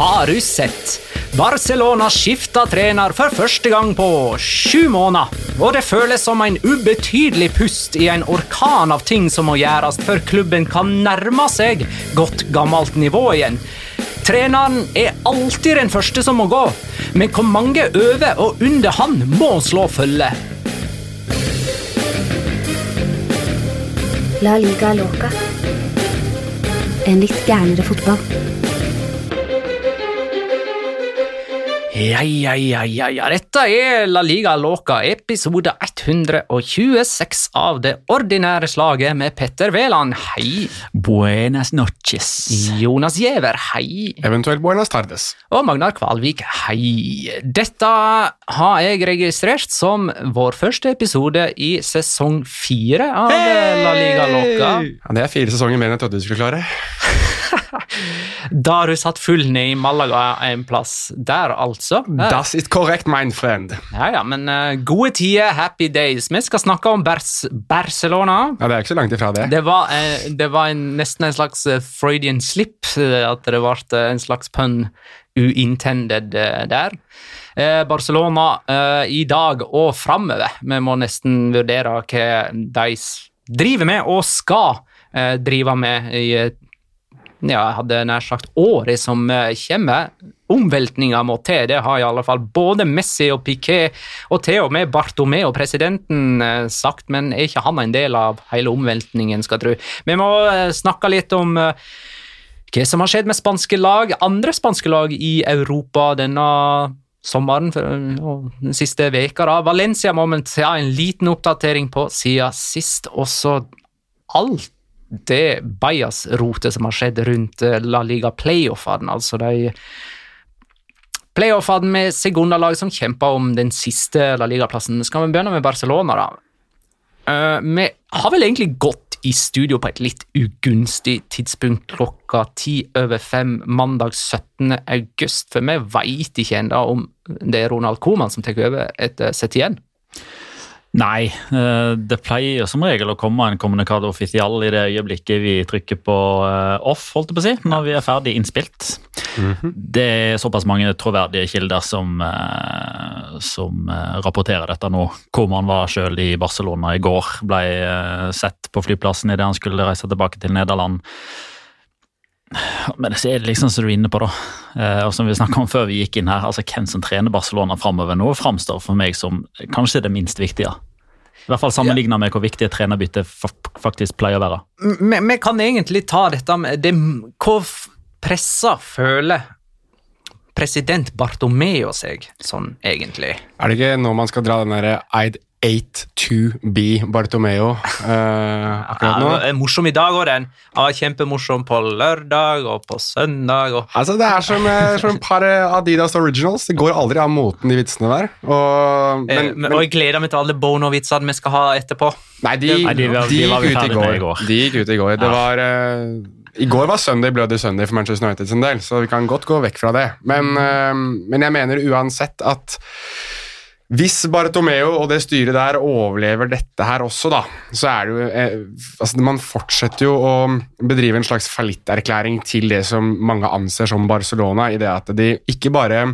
Har du sett? Barcelona skifta trener for første gang på sju måneder. Og det føles som en ubetydelig pust i en orkan av ting som må gjøres før klubben kan nærme seg godt gammelt nivå igjen. Treneren er alltid den første som må gå, men hvor mange over og under han må slå følge. La liga loca. En litt gærnere fotball. Ja, ja, ja, ja, ja. Dette er La Liga Loca, episode 126 av det ordinære slaget med Petter Wæland. Hei. Buenas noches. Jonas Giæver, hei. Eventuelt buenas tardes. Og Magnar Kvalvik, hei. Dette har jeg registrert som vår første episode i sesong fire av La Liga Loca. Ja, det er fire sesonger mer enn jeg trodde du skulle klare. Da har du satt full ned i Malaga en plass der, altså. Das ist korrekt, mein friend. Ja, ja, men uh, gode tider, happy days. Vi skal snakke om Bers Barcelona. Ja, Det er ikke så langt ifra det. Det var, uh, det var en, nesten en slags uh, Freudian slip, at det ble en slags pønn uintended der. Barcelona i dag og framover. Vi må nesten vurdere hva de driver med og skal drive med i ja, jeg hadde nær sagt året som kommer. Omveltninga må til, det har i alle fall både Messi og Piquet og til og med Bartomeo, presidenten, sagt, men er ikke han en del av hele omveltningen, skal tro. Vi må snakke litt om hva som har skjedd med spanske lag, andre spanske lag i Europa denne sommeren og den siste veka. da. Valencia må vi ta en liten oppdatering på siden sist. Også alt det bajasrotet som har skjedd rundt La Liga playoffene, altså de playoffene med segundalag som kjemper om den siste La Liga-plassen. Skal vi begynne med Barcelona, da? Uh, vi har vel egentlig gått i studio på et litt ugunstig tidspunkt klokka ti over fem mandag 17. august, for vi veit ikke ennå om det er Ronald Coman som tar over etter Setien. Nei, det pleier som regel å komme en kommunikado offisial i det øyeblikket vi trykker på off, holdt jeg på å si, når vi er ferdig innspilt. Mm -hmm. Det er såpass mange troverdige kilder som, som rapporterer dette nå. Koman var selv i Barcelona i går, ble sett på flyplassen idet han skulle reise tilbake til Nederland. Men det er liksom som du er inne på, da, og som vi snakka om før vi gikk inn her, altså hvem som trener Barcelona framover nå, framstår for meg som kanskje det minst viktige. I hvert fall sammenligna med hvor viktig et trenerbytte faktisk pleier å være. Vi kan egentlig ta dette med det, Hvor pressa føler president Bartomeo seg sånn, egentlig? Er det ikke nå man skal dra den derre I'd 8 to be Bartomeo eh, akkurat nå? Ja, morsom i dag òg, den. Ja, kjempemorsom på lørdag og på søndag. Og... Altså, Det er som, som et par Adidas Originals. Det går aldri av moten, de vitsene der. Og, men, eh, men, og jeg gleder meg til alle Bono-vitsene vi skal ha etterpå. Nei, de, Nei, de, de, de var gikk ut i går. går. De gikk ut i går. Det var eh, I går var søndag Bloody søndag for Manchester United sin del, så vi kan godt gå vekk fra det. Men, uh, men jeg mener uansett at hvis Bartomeo og det styret der overlever dette her også, da, så er det jo eh, altså Man fortsetter jo å bedrive en slags fallitterklæring til det som mange anser som Barcelona, i det at de ikke bare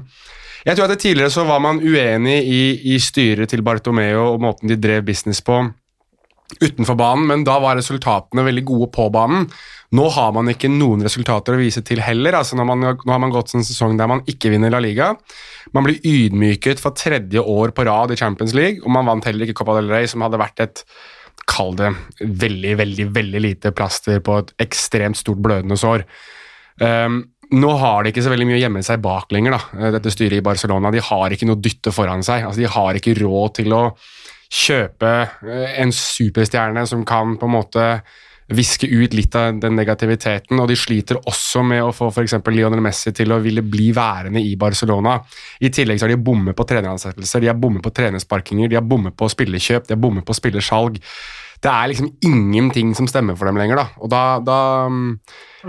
Jeg tror at tidligere så var man uenig i, i styret til Bartomeo og måten de drev business på utenfor banen, men da var resultatene veldig gode på banen. Nå har man ikke noen resultater å vise til heller. altså man, Nå har man gått en sesong der man ikke vinner La Liga. Man blir ydmyket for tredje år på rad i Champions League, og man vant heller ikke Copa del Rey, som hadde vært et Kall det veldig, veldig, veldig lite plaster på et ekstremt stort blødende sår. Um, nå har de ikke så veldig mye å gjemme seg bak lenger, da, dette styret i Barcelona. De har ikke noe dytte foran seg. altså De har ikke råd til å kjøpe en superstjerne som kan på en måte viske ut litt av den negativiteten, og de sliter også med å få f.eks. Lionel Messi til å ville bli værende i Barcelona. I tillegg så har de bommet på treneransettelser, de har bommet på trenersparkinger, de har bommet på spillekjøp, de har bommet på spillersalg. det er liksom ingenting som stemmer for dem lenger, da. Og da, da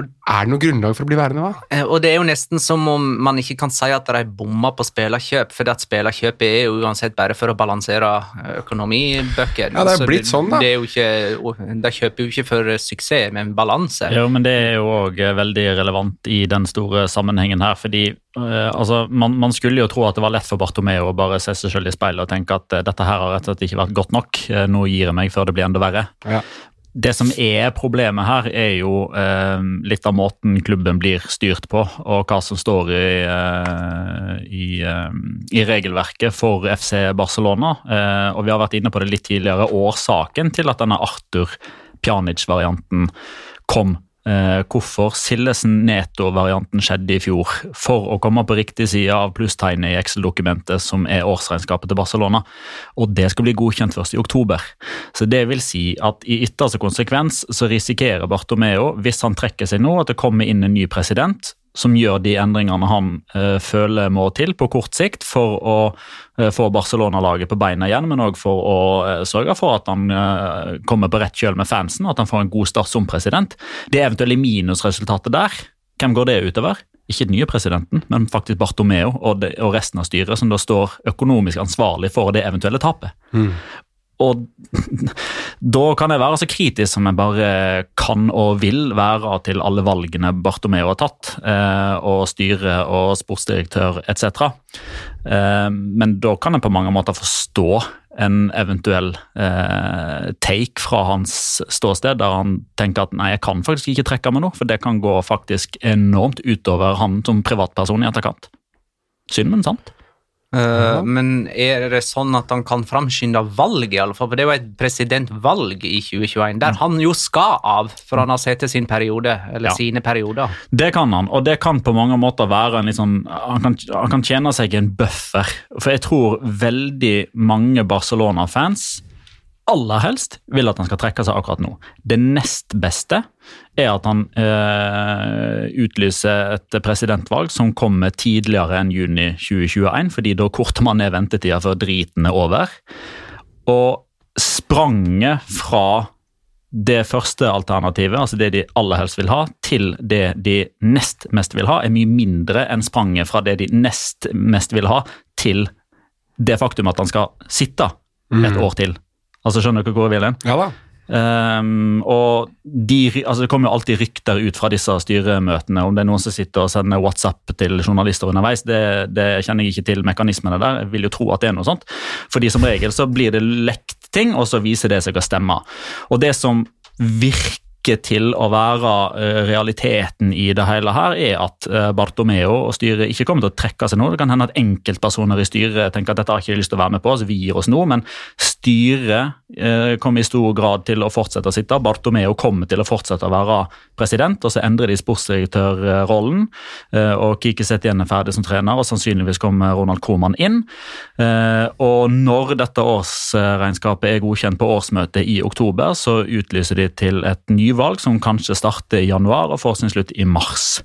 er det noe grunnlag for å bli værende, hva? Eh, Og det er jo nesten som om man ikke kan si at de bommer på spillerkjøp, for at spillerkjøp er jo uansett bare for å balansere eh, økonomibøker. Ja, det er blitt sånn, da. Det er jo ikke, de kjøper jo ikke for suksess, men balanse. Jo, men det er jo òg veldig relevant i den store sammenhengen her. fordi eh, altså, man, man skulle jo tro at det var lett for Bartomeo å bare se seg selv i speilet og tenke at eh, dette her har rett og slett ikke vært godt nok. Eh, nå gir jeg meg før det blir enda verre. Ja. Det som er problemet her, er jo eh, litt av måten klubben blir styrt på, og hva som står i, eh, i, eh, i regelverket for FC Barcelona. Eh, og vi har vært inne på det litt tidligere. Årsaken til at denne Arthur Pjanic-varianten kom. Eh, hvorfor Sildesen-Neto-varianten skjedde i fjor, for å komme på riktig side av plusstegnet i Excel-dokumentet som er årsregnskapet til Barcelona. Og det skal bli godkjent først i oktober. Så det vil si at i ytterste konsekvens så risikerer Bartomeo, hvis han trekker seg nå, at det kommer inn en ny president som gjør de endringene han eh, føler må til på kort sikt for å eh, få Barcelona-laget på beina igjen, men òg for å eh, sørge for at han eh, kommer på rett kjøl med fansen, at han får en god start som president. Det eventuelle minusresultatet der, hvem går det utover? Ikke den nye presidenten, men faktisk Bartomeo og, det, og resten av styret, som da står økonomisk ansvarlig for det eventuelle tapet. Og da kan jeg være så kritisk som jeg bare kan og vil være til alle valgene Bartomeo har tatt, eh, og styre og sportsdirektør etc. Eh, men da kan jeg på mange måter forstå en eventuell eh, take fra hans ståsted, der han tenker at nei, jeg kan faktisk ikke trekke meg nå, for det kan gå faktisk enormt utover han som privatperson i etterkant. Synd, men sant. Eh, Men er det sånn at han kan framskynde valget, i alle fall? For det jo et presidentvalg i 2021, der han jo skal av, for han har sittet sin periode, eller Ja. sine perioder. Det kan han, og det kan på mange måter være en litt sånn Han kan, han kan tjene seg en buffer. For jeg tror veldig mange Barcelona-fans aller helst vil at han skal trekke seg akkurat nå. Det nest beste er at han eh, utlyser et presidentvalg som kommer tidligere enn juni 2021, fordi da korter man ned ventetida før driten er over. Og spranget fra det første alternativet, altså det de aller helst vil ha, til det de nest mest vil ha, er mye mindre enn spranget fra det de nest mest vil ha, til det faktum at han skal sitte et år til. Altså Skjønner dere hvor jeg vil hen? Ja da. Ehm, og de, altså Det kommer jo alltid rykter ut fra disse styremøtene. Om det er noen som sitter og sender WhatsApp til journalister underveis, det, det kjenner jeg ikke til mekanismene der. Jeg vil jo tro at det er noe sånt. Fordi som regel så blir det lekt ting, og så viser det seg å stemme. Og det som virker til å være eh, realiteten i det hele her, er at eh, Bartomeo og styret ikke kommer til å trekke seg nå. Det kan hende at enkeltpersoner i styret tenker at dette har ikke lyst til å være med på, så vi gir oss nå. Men styret eh, kommer i stor grad til å fortsette å sitte. Bartomeo kommer til å fortsette å være president, og så endrer de sportsdirektørrollen. Og Kiki Setien er ferdig som trener, og sannsynligvis kommer Ronald Krohmann inn. Og når dette årsregnskapet er godkjent på årsmøtet i oktober, så utlyser de til et nyvalg som kanskje starter i januar og får sin slutt i mars.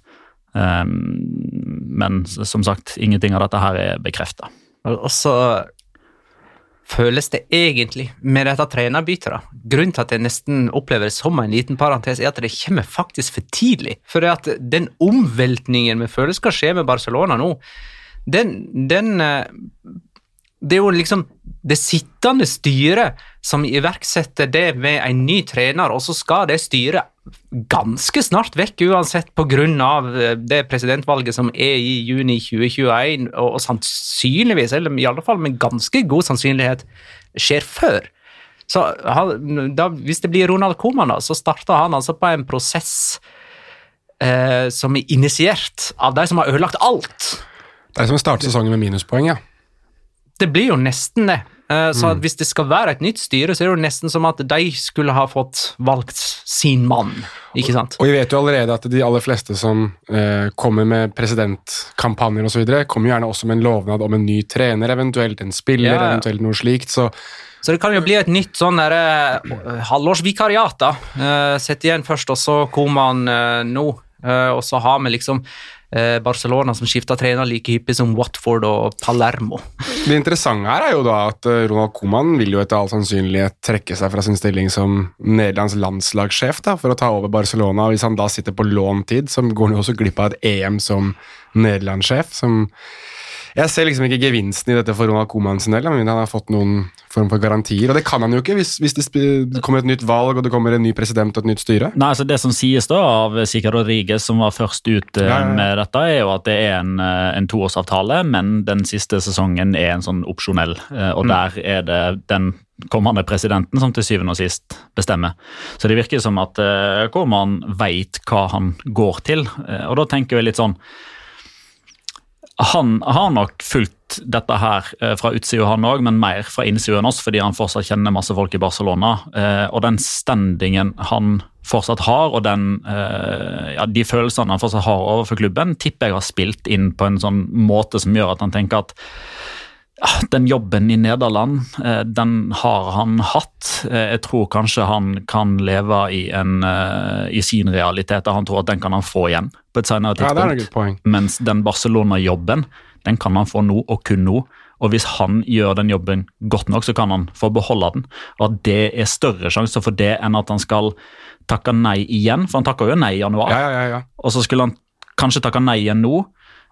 Eh, Men som sagt, ingenting av dette her er bekrefta. Og så føles det egentlig med dette trenerbyttet. Grunnen til at jeg nesten opplever det som en liten parentes, er at det kommer faktisk for tidlig. For at den omveltningen vi føler skal skje med Barcelona nå, den, den eh, Det er jo liksom det sittende styret som iverksetter det med en ny trener, og så skal det styret ganske snart vekk uansett av eh, det presidentvalget som er i juni 2021, og, sannsynligvis, eller i alle fall med ganske god sannsynlighet, skjer før. Så da, Hvis det blir Ronald Koeman, da, så starter han altså på en prosess eh, som er initiert av de som har ødelagt alt. Er som starter sesongen med minuspoeng, ja. Det blir jo nesten det. Eh, Så mm. hvis det skal være et nytt styre, så er det jo nesten som at de skulle ha fått valgt sin mann. Ikke sant? Og vi vet jo allerede at de aller fleste som eh, kommer med presidentkampanjer osv., kommer gjerne også med en lovnad om en ny trener, eventuelt en spiller, Ja, eventuelt noe slikt. Så Så det kan jo bli et nytt sånn derre uh, halvårsvikariat, da. Uh, Sett igjen først, og så kommer han uh, nå. Og så har vi liksom Barcelona som skifta trener like hyppig som Watford og Palermo. Det interessante her er jo da at eh, Ronald Koeman vil jo etter all sannsynlighet trekke seg fra sin stilling som Nederlands landslagssjef da, for å ta over Barcelona. Hvis han da sitter på låntid, så går han jo også glipp av et EM som nederlandssjef. som jeg ser liksom ikke gevinsten i dette for Ronald Koeman sin del, men han har fått noen form for garantier. Og det kan han jo ikke hvis, hvis det kommer et nytt valg og det kommer en ny president og et nytt styre. Nei, altså Det som sies da av Sika Rodriguez, som var først ut eh, Ja, ja, ja. med dette, er jo at det er en, eh, en toårsavtale, men den siste sesongen er en sånn opsjonell. Og Mm. Der er det den kommende presidenten som til syvende og sist bestemmer. Så det virker som at Koeman Koman veit hva han går til. Eh, og da tenker jeg litt sånn han har nok fulgt dette her eh, fra utsida, han òg, men mer fra innsida enn oss, fordi han fortsatt kjenner masse folk i Barcelona. Eh, og den standingen han fortsatt har, og den, eh, ja, de følelsene han fortsatt har overfor klubben, tipper jeg har spilt inn på en sånn måte som gjør at han tenker at den jobben i Nederland, eh, den har han hatt. Eh, Jeg tror kanskje han kan leve i, en, eh, i sin realitet, og han tror at den kan han få igjen på et senere Ja, det er tidspunkt. Mens den Barcelona-jobben, den kan han få nå, og kun nå. Og hvis han gjør den jobben godt nok, så kan han få beholde den. Og at det er større sjanse for det enn at han skal takke nei igjen, for han takka jo nei i januar. Ja, ja, ja. Og så skulle han kanskje takke nei igjen nå,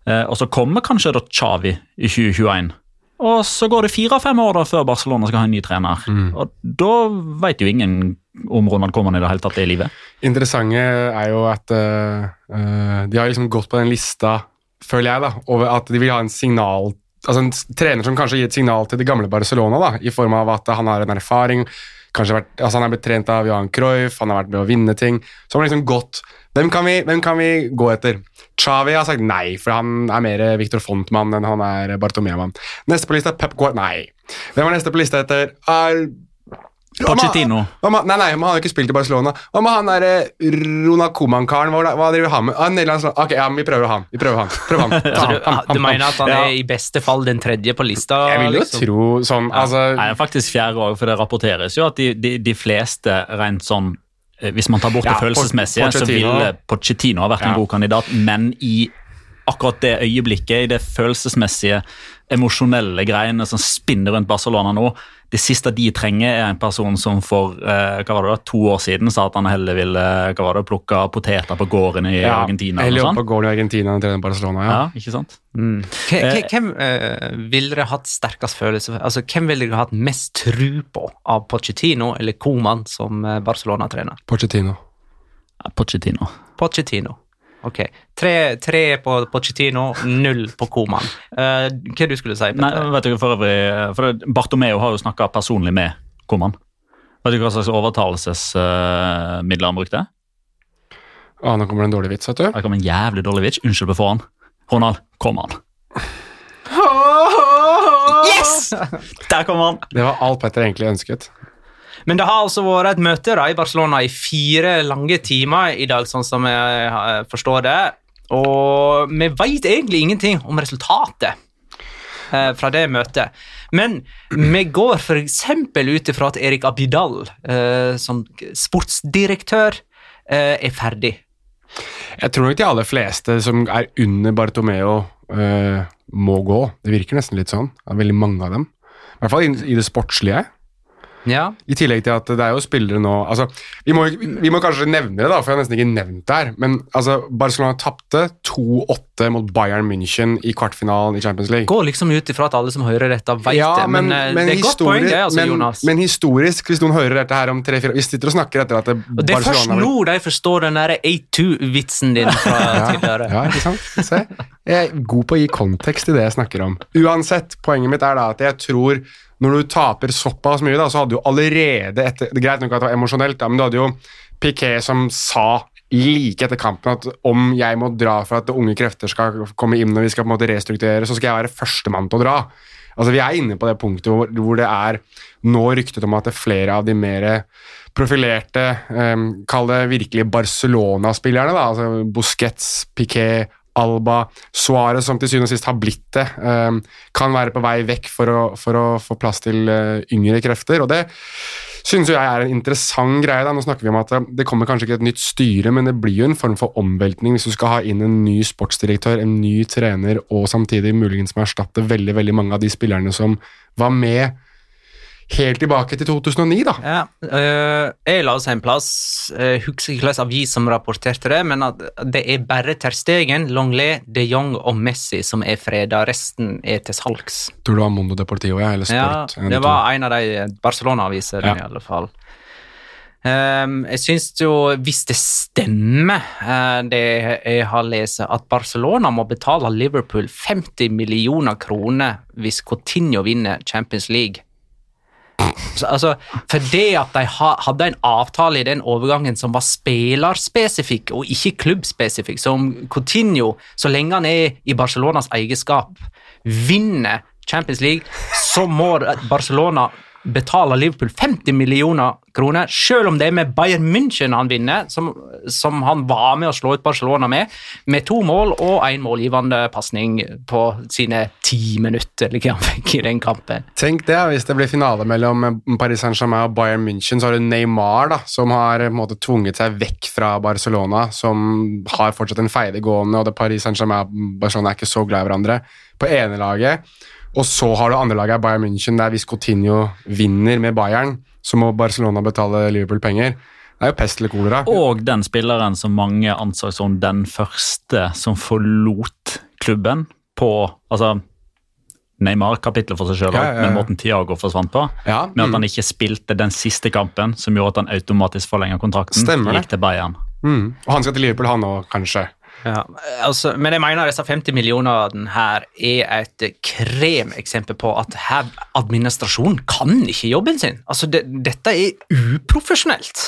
eh, og så kommer kanskje da Xavi i 2021. Og så går det fire-fem år da før Barcelona skal ha en ny trener. Og da veit jo ingen om Ronald Coman i det hele tatt er i live. interessante er jo at uh, de har liksom gått på den lista, føler jeg, da, over at de vil ha en signal Altså en trener som kanskje gir et signal til det gamle Barcelona, da, i form av at han har en erfaring. kanskje vært, altså Han er blitt trent av Johan Cruyff, han har vært med å vinne ting. Så han har liksom gått hvem kan, vi, hvem kan vi gå etter? Xavi har sagt nei, for han er mer Victor Fontmann enn han er Bartomeu-mann. Neste på lista Pep Guard, nei. Hvem er neste på lista etter? Er Pochettino. hva med, nei, nei, han har jo ikke spilt i Barcelona. Hva med han derre Rona Koman-karen? Hva, hva driver han med? Ah, Nederlands land- ok, ja, men vi prøver han. Vi prøver han. Prøver han. Ta han, du, han, han, du mener at han Ja. er i beste fall den tredje på lista? Jeg vil jo liksom? tro sånn, altså Nei, det er faktisk fjerde òg, for det rapporteres jo at de, de, de fleste rent sånn eh, Hvis man tar bort Ja, det følelsesmessige, så ville Pochettino ha vært en god kandidat, men i akkurat det øyeblikket, i det følelsesmessige, emosjonelle greiene som spinner rundt Barcelona nå Det siste de trenger, er en person som for eh, hva var det da, to år siden sa at han heller ville hva var det, plukke poteter på gården i ja, Argentina. Heller eller opp sånn. på gården i Argentina enn trener Barcelona. Ja. Ja, ikke sant? Mm. Hvem, Eh, hvem eh, ville dere hatt sterkest følelse for? Altså, hvem ville dere hatt mest tru på av Pochettino eller Koman som eh, Barcelona-trener? Pochettino. Pochettino. Pochettino. Ok. Tre, tre på Pochettino, null på Koman. Uh, hva du skulle si, Nei, Petter? vet du for øvrig, for det- Bartomeo har jo snakka personlig med Koman. Vet du hva slags overtalelsesmidler han brukte? Ah, nå kommer det en dårlig vits, vet du. Det kommer en jævlig dårlig vits. Unnskyld på forhånd. Ronald, kom an. Yes! Der kom han! Det var alt Petter egentlig ønsket. Men det har altså vært et møte da, i Barcelona i fire lange timer i dag, sånn som jeg eh, forstår det. Og vi veit egentlig ingenting om resultatet eh, fra det møtet. Men vi går f.eks. ut ifra at Erik Abidal eh, som sportsdirektør eh, er ferdig. Jeg tror nok de aller fleste som er under Bartomeo, eh, må gå. Det virker nesten litt sånn. Det er veldig mange av dem. I hvert fall i, det sportslige. Ja, I tillegg til at det er jo spillere nå altså, vi, må, vi må kanskje nevne det, da, for jeg har nesten ikke nevnt det her. Men altså, Barcelona tapte 2-8 mot Bayern München i kvartfinalen i Champions League. Går liksom ut ifra at alle som hører dette, vet det. Men, men det er godt poeng, det, altså, men, Jonas. men historisk, hvis noen hører dette her om tre-fire Vi sitter og snakker etter at det, og det er først nå de forstår den der A2-vitsen din fra tidligere. Ja, ikke sant? Se. Jeg er god på å gi kontekst til det jeg snakker om. Uansett, poenget mitt er da at jeg tror når du taper såpass mye, da, så hadde du allerede etter, Det er greit nok at det var emosjonelt, da, men du hadde jo Piquet som sa like etter kampen at om jeg må dra for at unge krefter skal komme inn og vi skal på en måte restrukturere, så skal jeg være førstemann til å dra. Altså Vi er inne på det punktet hvor, hvor det er nå ryktet om at det er flere av de mer profilerte, um, kall det virkelig Barcelona-spillerne, da, altså Busquets, Piquet, Alba, Suárez, som til syvende og sist har blitt det, eh, kan være på vei vekk for å, for å få plass til eh, yngre krefter. og det synes jo jeg er en interessant greie. da, Nå snakker vi om at det kommer kanskje ikke et nytt styre, men det blir jo en form for omveltning hvis du skal ha inn en ny sportsdirektør, en ny trener, og samtidig muligens må erstatte veldig veldig mange av de spillerne som var med helt tilbake til 2009, da. Ja, Uh, jeg la oss en plass, jeg husker ikke hvilken avis som rapporterte det, men at det er bare Terstegen, Longley, de Jong og Messi som er freda, resten er til salgs. Tror du det var Mondo Deportivo, ja, eller Sport? Ja, det var en av de Barcelona-avisene, Ja. i alle fall. Um, jeg syns jo, hvis det stemmer, uh, det jeg har lest, at Barcelona må betale Liverpool 50 millioner kroner hvis Coutinho vinner Champions League altså, det at de ha, hadde en avtale i den overgangen som var spillerspesifikk og ikke klubbspesifikk, så om Coutinho, så lenge han er i Barcelonas eierskap, vinner Champions League, så må Barcelona betale Liverpool 50 millioner kroner, selv om det er med Bayern München han vinner, som, som han var med å slå ut Barcelona med, med to mål og en målgivende pasning på sine ti minutter, hva han fikk i den kampen. Tenk det, hvis det blir finale mellom Paris Saint-Germain og Bayern München, så har du Neymar, da, som har måte tvunget seg vekk fra Barcelona, som har fortsatt en feide gående, og det Paris Saint-Germain og Barcelona er ikke så glad i hverandre, på ene laget. Og så har du andre laget, Bayern München, der hvis Coutinho vinner med Bayern, så må Barcelona betale Liverpool penger. Det er jo pest eller kolera. Og den spilleren som mange anså som den første som forlot klubben på altså, Neymar-kapitlet for seg sjøl, Ja, ja, ja. men måten Tiago forsvant på. Ja, Med at mm. han ikke spilte den siste kampen, som gjorde at han automatisk forlenga kontrakten. Stemmer det. Gikk til Bayern. Mm. Og han skal til Liverpool, han òg, kanskje. Ja, altså, men jeg mener disse 50 millionene her er et kremeksempel på at her administrasjonen kan ikke jobben sin. Altså, det, dette er uprofesjonelt.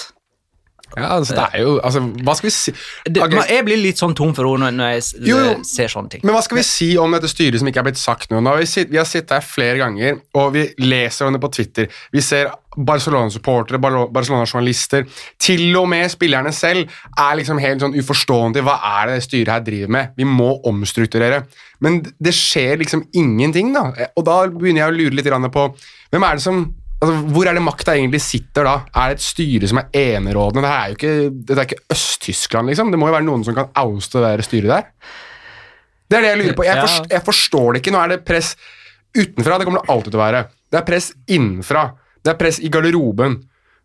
Ja, altså, det er jo Altså, hva skal vi si Det. Jeg blir litt sånn tom for ord når når jeg Jo, ser sånne ting. Men hva skal vi si om dette styret som ikke er blitt sagt nå vi, sitt, vi har sittet her flere ganger, og vi leser om det på Twitter. Vi ser Barcelona-supportere, Barcelona-journalister, til og med spillerne selv er liksom helt sånn uforstående til hva er det det styret her driver med. Vi må omstrukturere. Men det skjer liksom ingenting, da. Og da begynner jeg å lure litt på hvem er det som Altså, hvor er det makta egentlig sitter da? Er det et styre som er enerådende? Det er jo ikke, det er ikke Øst-Tyskland, liksom. Det må jo være noen som kan ouste det styret der. Det er det jeg lurer på. Jeg, Ja. forst, jeg forstår det ikke. Nå er det press utenfra. Det kommer det alltid til å være. Det er press innenfra. Det er press i garderoben.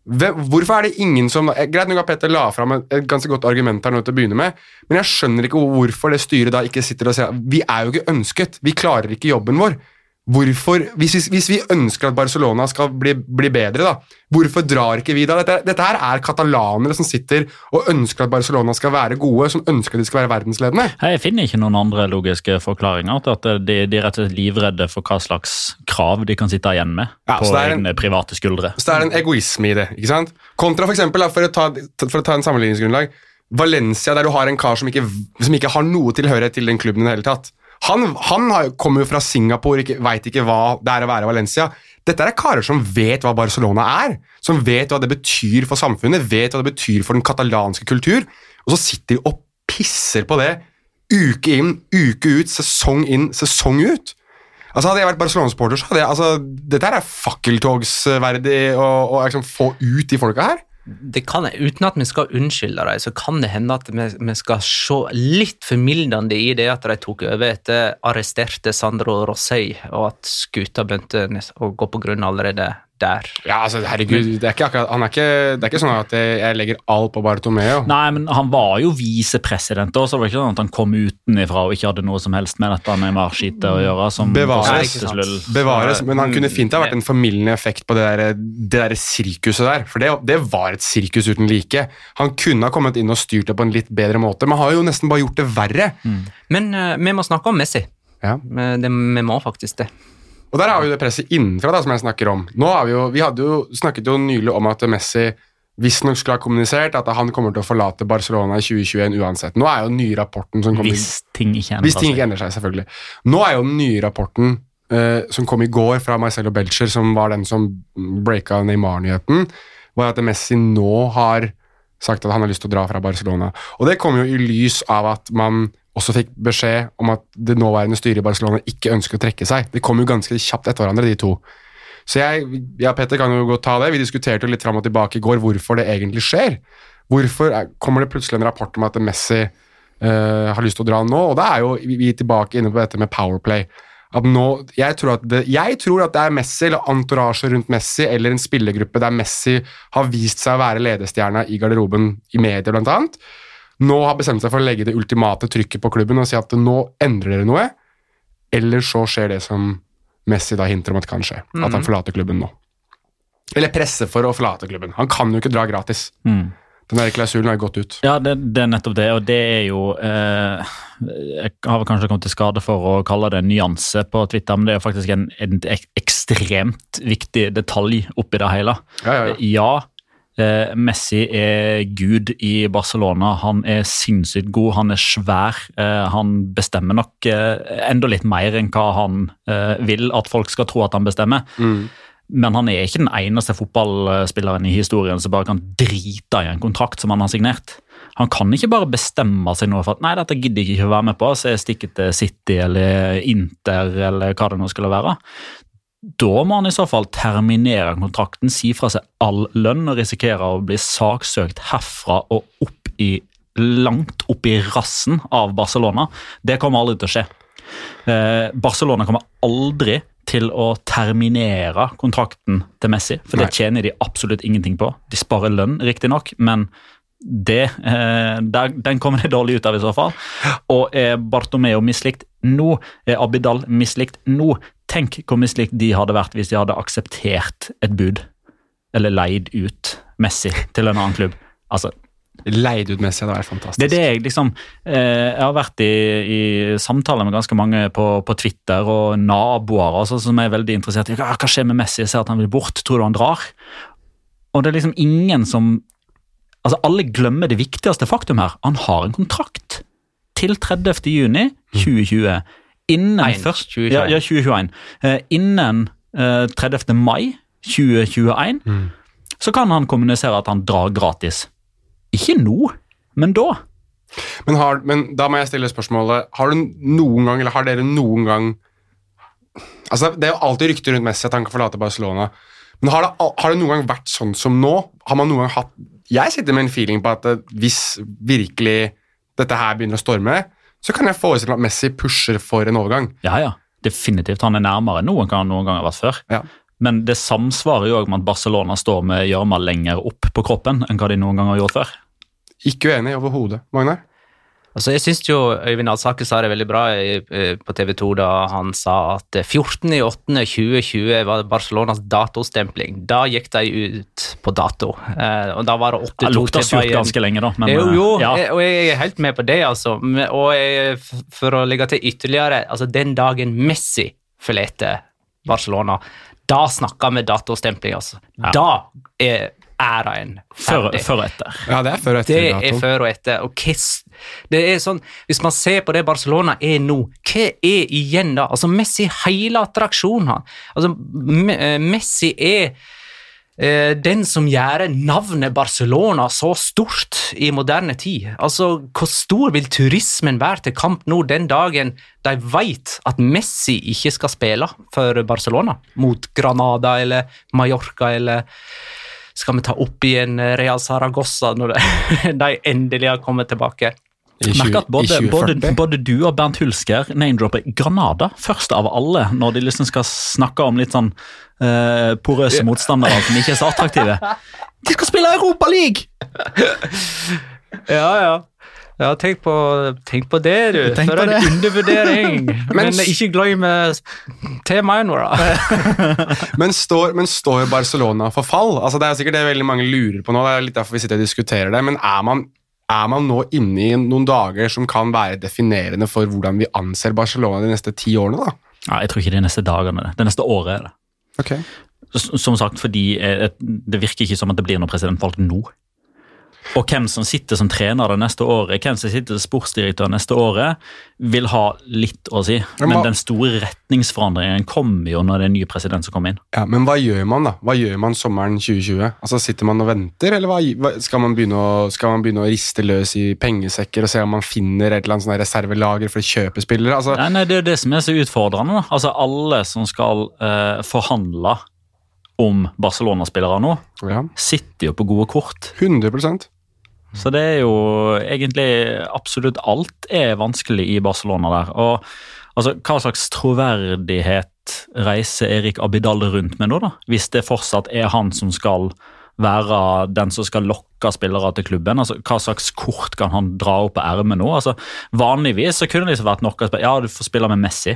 Hvorfor er det ingen som eh, Greit nok at Petter la fram et ganske godt argument her nå til å begynne med, men jeg skjønner ikke hvorfor det styret da ikke sitter og sier at Vi er jo ikke ønsket. Vi klarer ikke jobben vår. Hvorfor, hvis, vi- hvis vi ønsker at Barcelona skal bli, bli bedre, da, hvorfor drar ikke vi da? Dette, dette her er katalanere som sitter og ønsker at Barcelona skal være gode, som ønsker at de skal være verdensledende. Jeg finner ikke noen andre logiske forklaringer til at de, de er rett og slett livredde for hva slags krav de kan sitte igjen med Ja, på en- egne private skuldre. Så det er en egoisme i det. ikke sant? Kontra for eksempel, da, for, å ta, for å ta en sammenligningsgrunnlag, Valencia, der du har en kar som ikke, som ikke har noe tilhørighet til den klubben i det hele tatt. Han, han kommer jo fra Singapore, ikke, veit ikke hva det er å være Valencia. Dette er karer som vet hva Barcelona er, som vet hva det betyr for samfunnet, vet hva det betyr for den katalanske kultur, og så sitter de og pisser på det uke inn, uke ut, sesong inn, sesong ut. Altså Hadde jeg vært Barcelona-supporter, så hadde jeg altså, Dette her er fakkeltogsverdig å, å liksom få ut de folka her. Det kan, uten at vi skal unnskylde dem, så kan det hende at vi, vi skal se litt formildende i det at de tok over etter arresterte Sandro Rossøy, og at skuta begynte å gå på grunn allerede der. Ja, altså, herregud, det er ikke akkurat, han er ikke, det er ikke sånn at jeg, legger alt på Bartomeo. Nei, men han var jo visepresident så det var ikke sånn at han kom utenifra og ikke hadde noe som helst med dette med marsjitet å gjøre. som Bevares. Bevares, men han Mm, kunne fint ha vært en formildende effekt på det der, det der sirkuset der. For det, det var et sirkus uten like. Han kunne ha kommet inn og styrt det på en litt bedre måte, men har jo nesten bare gjort det verre. Men uh, vi må snakke om Messi. Ja. Eh, Det, vi må faktisk det. Og der har vi jo det presset innenfra da, som jeg snakker om. Nå har Vi jo, vi hadde jo snakket jo nylig om at Messi visstnok skulle ha kommunisert at han kommer til å forlate Barcelona i 2021 uansett. Nå er jo den nye rapporten som kommer Hvis ting ikke endrer Hvis ting ikke endrer seg, selvfølgelig. Nå er jo den nye rapporten uh, som kom i går fra Marcelo Belcher, som var den som breaka Neymar-nyheten, var at Messi nå har sagt at han har lyst til å dra fra Barcelona. Og det kommer jo i lys av at man også fikk beskjed om at det nåværende styret i Barcelona ikke ønsker å trekke seg. Det kom jo ganske kjapt etter hverandre, de to. Så jeg, ja, Petter kan jo godt ta det. Vi diskuterte litt fram og tilbake i går hvorfor det egentlig skjer. Hvorfor er, kommer det plutselig en rapport om at Messi uh, har lyst til å dra nå? Og da er jo vi tilbake inne på dette med Powerplay. At nå, jeg, tror at det, jeg tror at det er Messi eller antorasje rundt Messi eller en spillergruppe der Messi har vist seg å være ledestjerna i garderoben i media, blant annet nå har bestemt seg for å legge det ultimate trykket på klubben og si at nå endrer dere noe, eller så skjer det som Messi da hinter om at kan skje. At han forlater klubben nå. Eller presser for å forlate klubben. Han kan jo ikke dra gratis. Mm. Den der klausulen har gått ut. Ja, det, det, er nettopp det, og det er jo eh, Jeg har kanskje kommet til skade for å kalle det en nyanse på Twitter, men det er jo faktisk en, en ekstremt viktig detalj oppi det hele. Ja, ja, ja. ja Eh, Messi er gud i Barcelona. Han er sinnssykt god, han er svær. Eh, han bestemmer nok eh, enda litt mer enn hva han vil at folk skal tro at han bestemmer. Mm. Men han er ikke den eneste fotballspilleren i historien som bare kan drite i en kontrakt som han har signert. Han kan ikke bare bestemme seg nå for at nei, dette gidder jeg ikke å være med på, så jeg stikker til City eller Inter eller hva det nå skulle være. Da må han i så fall terminere kontrakten, si fra seg all lønn og risikere å bli saksøkt herfra og opp i, langt opp i rassen av Barcelona. Det kommer aldri til å skje. Eh, Barcelona kommer aldri til å terminere kontrakten til Messi, for det tjener de absolutt ingenting på. De sparer lønn, riktignok, men det, eh, den kommer det dårlig ut av i så fall. Og er Bartomeo mislikt nå? Er Abidal mislikt nå? Tenk hvor mislikt de hadde vært hvis de hadde akseptert et bud, eller leid ut Messi til en annen klubb. Altså, Leid ut Messi hadde vært fantastisk. det er det jeg liksom eh, Jeg har vært i, i samtaler med ganske mange på, på Twitter og naboer altså, som er veldig interessert i hva skjer med Messi. Jeg ser at han vil bort. Tror du han drar? Og det er liksom ingen som Altså, alle glemmer det viktigste faktum her. Han har en kontrakt til 30. juni 2020. Innen Ein, først, 2021. Ja, ja, 2021. Eh, innen eh, 30. mai 2021 Mm. så kan han kommunisere at han drar gratis. Ikke nå, men da. Men, har, men da må jeg stille spørsmålet Har du noen gang, eller har dere noen gang Altså, Det er jo alltid rykter rundt Messi at han kan forlate Barcelona. Men har det, har det noen gang vært sånn som nå? Har man noen gang hatt Jeg sitter med en feeling på at eh, hvis virkelig dette her begynner å storme, så kan jeg forestille meg at Messi pusher for en overgang. Ja, ja. Definitivt. Han er nærmere nå enn han noen gang har vært før. Ja. Men det samsvarer jo med at Barcelona står med gjørma lenger opp på kroppen enn hva de noen gang har gjort før. Ikke uenig overhodet. Magnar? Altså, jeg syns jo Øyvind Alsaker sa det veldig bra eh, på TV 2 da han sa at eh, 14.8.2020 var Barcelonas datostempling. Da gikk de ut på dato. Eh, og da var det 8-2 Det lukta surt ganske lenge, da. Men, jo, jo, eh, ja. og jeg er helt med på det, altså. Og jeg, for å legge til ytterligere, altså den dagen Messi forlater Barcelona, da snakker vi datostempling, altså. Ja. Da er æraen ferdig. før og etter. Ja, det er før og etter Det er før og etter. Og hva det er sånn, Hvis man ser på det Barcelona er nå, hva er igjen da? Altså Messi hele attraksjonen. han. Altså, eh, Messi er eh, den som gjør navnet Barcelona så stort i moderne tid. Altså, Hvor stor vil turismen være til kamp nå den dagen de vet at Messi ikke skal spille for Barcelona mot Granada eller Mallorca eller skal vi ta opp igjen Real Saragossa når de endelig har kommet tilbake? Merker at både, både, både du og Bernt Hulsker name-dropper Granada først av alle, når de liksom skal snakke om litt sånn uh, porøse motstandere som ikke er så attraktive. De skal spille Europa League! Ja, ja. Ja, tenk på, tenk på det, du. Tenk For på en det. undervurdering. Men, ikke glem eh, temaet da. Men står, men står Barcelona for fall? Altså, det er sikkert det veldig mange lurer på nå. Det er litt derfor vi sitter og diskuterer det. Men er man, er man nå inne i noen dager som kan være definerende for hvordan vi anser Barcelona de neste ti årene? da? Ja, jeg tror ikke de neste dagene. Det neste året er det. Ok. Som sagt, fordi eh, det virker ikke som at det blir noe presidentvalg nå. Og hvem som sitter som trener det neste året, hvem som sitter som sportsdirektør neste året, vil ha litt å si. Men Men den store retningsforandringen kommer jo når det er en ny president som kommer inn. Ja, Men hva gjør man da? Hva gjør man sommeren 2020? Altså Sitter man og venter, eller hva, skal, man begynne å, skal man begynne å riste løs i pengesekker og se om man finner et eller annet sånn reservelager for å kjøpe spillere? Altså, Nei, nei, Det er jo det som er så utfordrende. da. Altså Alle som skal eh, forhandle om Barcelona-spillere nå, ja, sitter jo på gode kort. 100 Så det er jo egentlig absolutt alt er vanskelig i Barcelona der. Og altså, hva slags troverdighet reiser Erik Abidal rundt med nå, da? Hvis det fortsatt er han som skal være den som skal lokke spillere til klubben. altså Hva slags kort kan han dra opp på ermet nå? altså Vanligvis så kunne det liksom vært noe Ja, du får spille med Messi.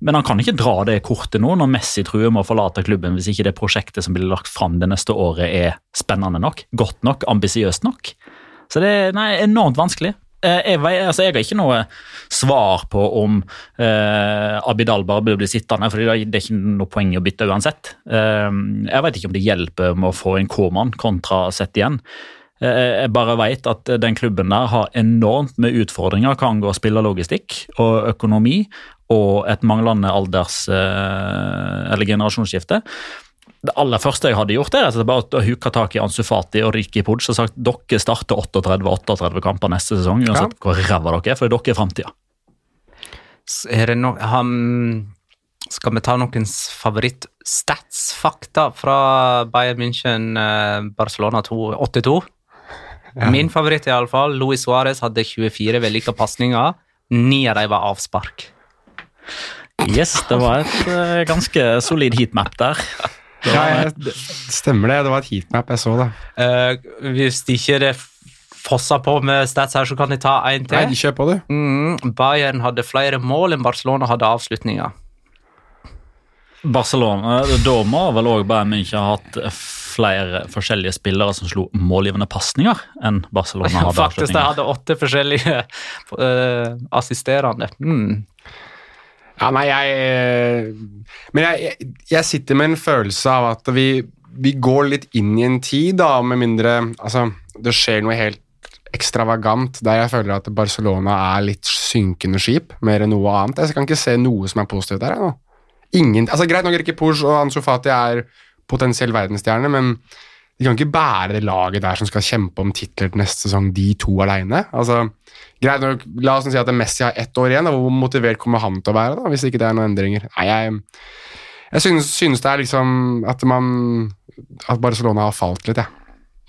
Men han kan ikke dra det kortet nå når Messi truer med å forlate klubben hvis ikke det prosjektet som blir lagt fram det neste året er spennende nok, godt nok, ambisiøst nok. Så det er nei, enormt vanskelig. Eh, Jeg, altså jeg har ikke noe svar på om eh, Abidal bare bør bli sittende, for det er ikke noe poeng å bytte uansett. Eh, jeg vet ikke om det hjelper med å få en K-mann kontra sett igjen. Eh, Jeg bare vet at den klubben der har enormt med utfordringer hva angår spillerlogistikk og økonomi og et manglende alders- eh, eller generasjonsskifte. Det aller første jeg hadde gjort, er at jeg bare å huke tak i Ansu Fati og Riki Pudge og sagt dere starter 38-38 kamper neste sesong, uansett hvor ræva dere er, for dere er framtida. No Skal vi ta noens favoritt-stats-fakta fra Bayern München eh, Barcelona 2 82? Min favoritt iallfall Luis Suárez hadde 24 vellykka pasninger. Ni av dem var avspark. Yes, det var et eh, ganske solid heatmap der. Det ja, var- jeg, Stemmer det. Det var et heatmap jeg så, da. Uh, hvis ikke det fosser på med stats her, så kan de ta en Nei, de kjør på, det. Mm, Bayern hadde flere mål enn Barcelona hadde avslutninger. Barcelona, Da må vel òg Bayern München ha hatt flere forskjellige spillere som slo målgivende pasninger enn Barcelona hadde. Faktisk, de hadde åtte forskjellige uh, assisterende. Mm. Ja, nei, jeg Men jeg, jeg, jeg sitter med en følelse av at vi, vi går litt inn i en tid, da, med mindre Altså, det skjer noe helt ekstravagant der jeg føler at Barcelona er litt synkende skip, mer enn noe annet. Jeg kan ikke se noe som er positivt der. jeg, nå. Ingen, altså Greit nok Rikke Porsche og Ansu Fati er potensiell verdensstjerne, men de kan ikke bære det laget der som skal kjempe om titler til neste sesong, de to alene. Altså, greit nok, La oss si at Messi har ett år igjen. Da. Hvor motivert kommer han til å være, da, hvis ikke det er noen endringer? Nei, jeg, jeg synes, synes det er liksom at man At Barcelona har falt litt, jeg.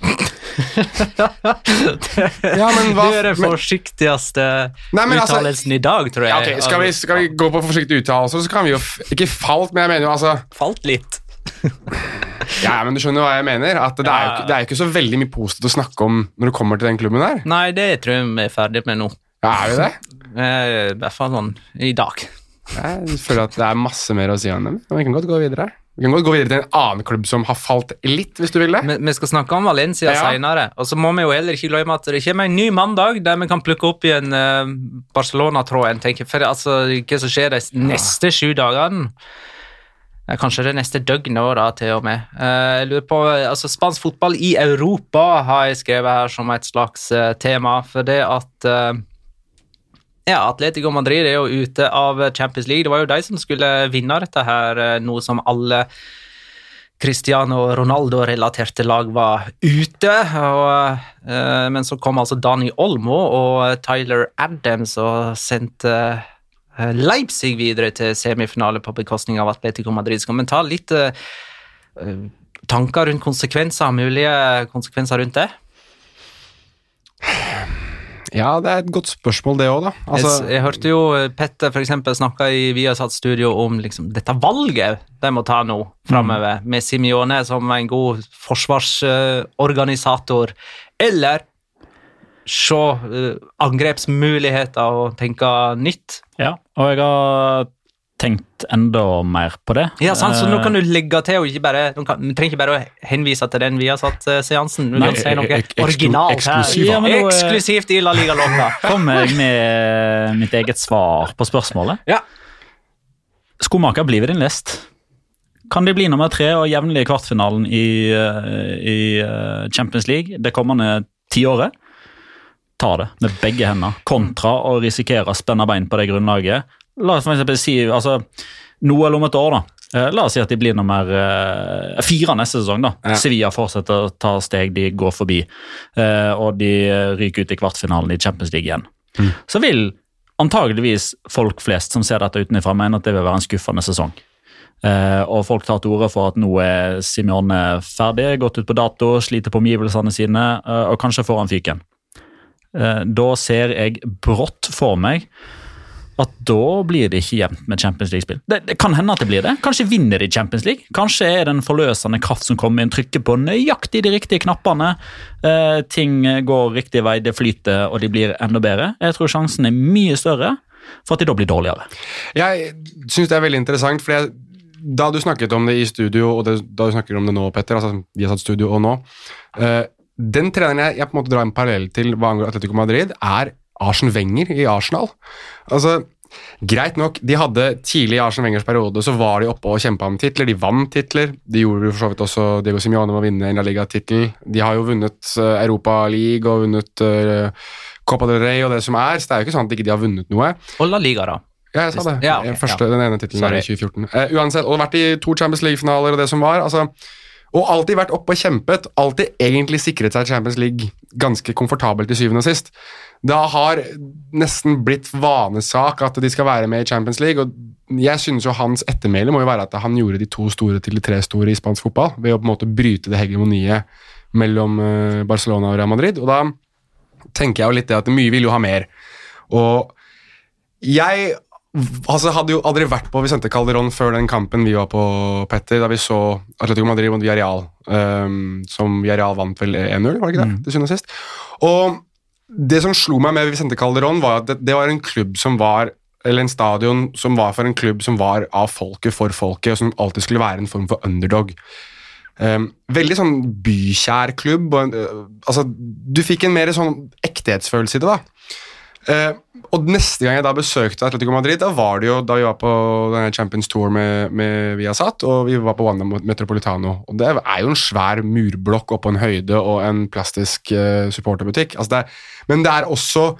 Ja, men hva- du er den forsiktigste Nei, altså- uttalelsen i dag, tror jeg. Ja, okay, skal, vi, skal vi gå på forsiktig uttalelse, så kan vi jo Ikke falt, men jeg mener jo altså Falt litt. Ja, men du skjønner hva jeg mener? At det, er jo, ikke- det er jo ikke så veldig mye positivt å snakke om når du kommer til den klubben der. Nei, det tror jeg vi er ferdig med nå. Ja, er vi det? Eh, I hvert fall sånn i dag. Jeg føler at det er masse mer å si om dem. Men vi kan godt gå videre. Vi kan godt gå videre til en annen klubb som har falt litt, hvis du vil det. Vi, skal snakke om Valencia Ja. senere. Og så må vi jo heller ikke glemme at det kommer en ny mandag der vi kan plukke opp igjen uh, Barcelona-tråden. tenker jeg. For altså, hva som skjer de neste sju dagene Kanskje det neste døgnet òg, til og med. Eh, jeg lurer på, altså Spansk fotball i Europa har jeg skrevet her som et slags eh, tema. For det at eh, ja, Atletico Madrid er jo ute av Champions League. Det var jo de som skulle vinne dette her, eh, noe som alle Cristiano Ronaldo-relaterte lag var ute. Og, eh, men så kom altså Dani Olmo og Tyler Adams og sendte eh, Leipzig videre til semifinale på bekostning av Atletico Madrid. Skal vi ta litt eh, eh, tanker rundt konsekvenser, mulige konsekvenser rundt det? Ja, det er et godt spørsmål, det òg, da. Altså, jeg, jeg hørte jo Petter for eksempel snakke i Viasat studio om liksom, dette valget de må ta nå framover, med Simione som en god forsvarsorganisator, eller se uh, angrepsmuligheter og tenke nytt. Ja, og jeg har tenkt enda mer på det. Ja, sant? Så nå kan Eh, du legge til, og ikke bare, du kan, du trenger ikke bare å henvise til den vi har satt seansen. Du Nei, kan si noe originalt eksklusiv, her. ja, nå, eh, Eksklusivt i La Liga-låta. Kommer jeg med mitt eget svar på spørsmålet? Ja. Skomaker blir ved din lest. Kan de bli nummer tre og jevnlig i kvartfinalen i, eh, i eh, Champions League det kommende tiåret, ta det med begge hender, kontra å risikere å spenne bein på det grunnlaget. La oss for eksempel si altså, noe eller om et år, da. Eh, La oss si at de blir nummer eh, fire neste sesong. da. Ja. Sevilla fortsetter å ta steg, de går forbi, eh, og de ryker ut i kvartfinalen i Champions League igjen. Så vil antageligvis folk flest som ser dette utenfra, mene at det vil være en skuffende sesong. Eh, og folk tar til orde for at nå er Simione ferdig, gått ut på dato, sliter på omgivelsene sine, eh, og kanskje får han fyken. Eh, da ser jeg brått for meg at da blir det ikke jevnt med Champions League-spill. Det, det kan hende at det blir det. Kanskje vinner de Champions League. Kanskje er det en forløsende kraft som kommer inn, trykker på nøyaktig de riktige knappene. Eh, ting går riktig vei, det flyter, og de blir enda bedre. Jeg tror sjansen er mye større for at de da blir dårligere. Jeg syns det er veldig interessant, for da du snakket om det i studio, og det, da du snakker om det nå, Petter, altså vi har satt studio og nå eh, Den treneren jeg, jeg på en måte drar en parallell til hva angår Atletico Madrid, er Arsen Wenger i Arsenal. Altså, Greit nok, de hadde tidlig i Arsen Wengers periode så var de oppe og kjempa om titler. De vant titler. De gjorde for så vidt også Diego Simione med å vinne en La Liga-tittel. De har jo vunnet uh, Europa League og vunnet uh, Copa del Rey og det som er, så det er jo ikke sånn at de ikke har vunnet noe. Og La Liga, da. Ja, jeg sa det. Ja, okay, Første, Den ene tittelen i 2014. Uh, uansett, og vært i to Champions League-finaler og det som var. altså og alltid vært oppe og kjempet. Alltid egentlig sikret seg Champions League ganske komfortabelt til syvende og sist. Det har nesten blitt vanesak at de skal være med i Champions League. og Jeg synes jo hans ettermæle må jo være at han gjorde de to store til de tre store i spansk fotball. Ved å på en måte bryte det hegemoniet mellom eh, Barcelona og Real Madrid. Og da tenker jeg jo litt det at mye vil jo ha mer. Og jeg altså, hadde jo aldri vært på Vicente Calderón før den kampen vi var på, Petter, da vi så Atletico Madrid mot Villarreal, um, som Villarreal vant vel 1-0, var det ikke det? Mm. Det og sist? Og det som slo meg med Vicente Calderón, var at det, det var en klubb som var eller en stadion som var for en klubb som var av folket for folket, og som alltid skulle være en form for underdog. Um, veldig sånn bykjær klubb. Og, øh, altså, du fikk en mer sånn ektehetsfølelse i det. da. Eh, og neste gang jeg da besøkte Atletico Madrid, da var det jo da vi var på Champions Tour med, med Viasat, og vi var på Wanda Metropolitano. Og det er jo en svær murblokk oppå en høyde og en plastisk eh, supporterbutikk. Altså det men det er også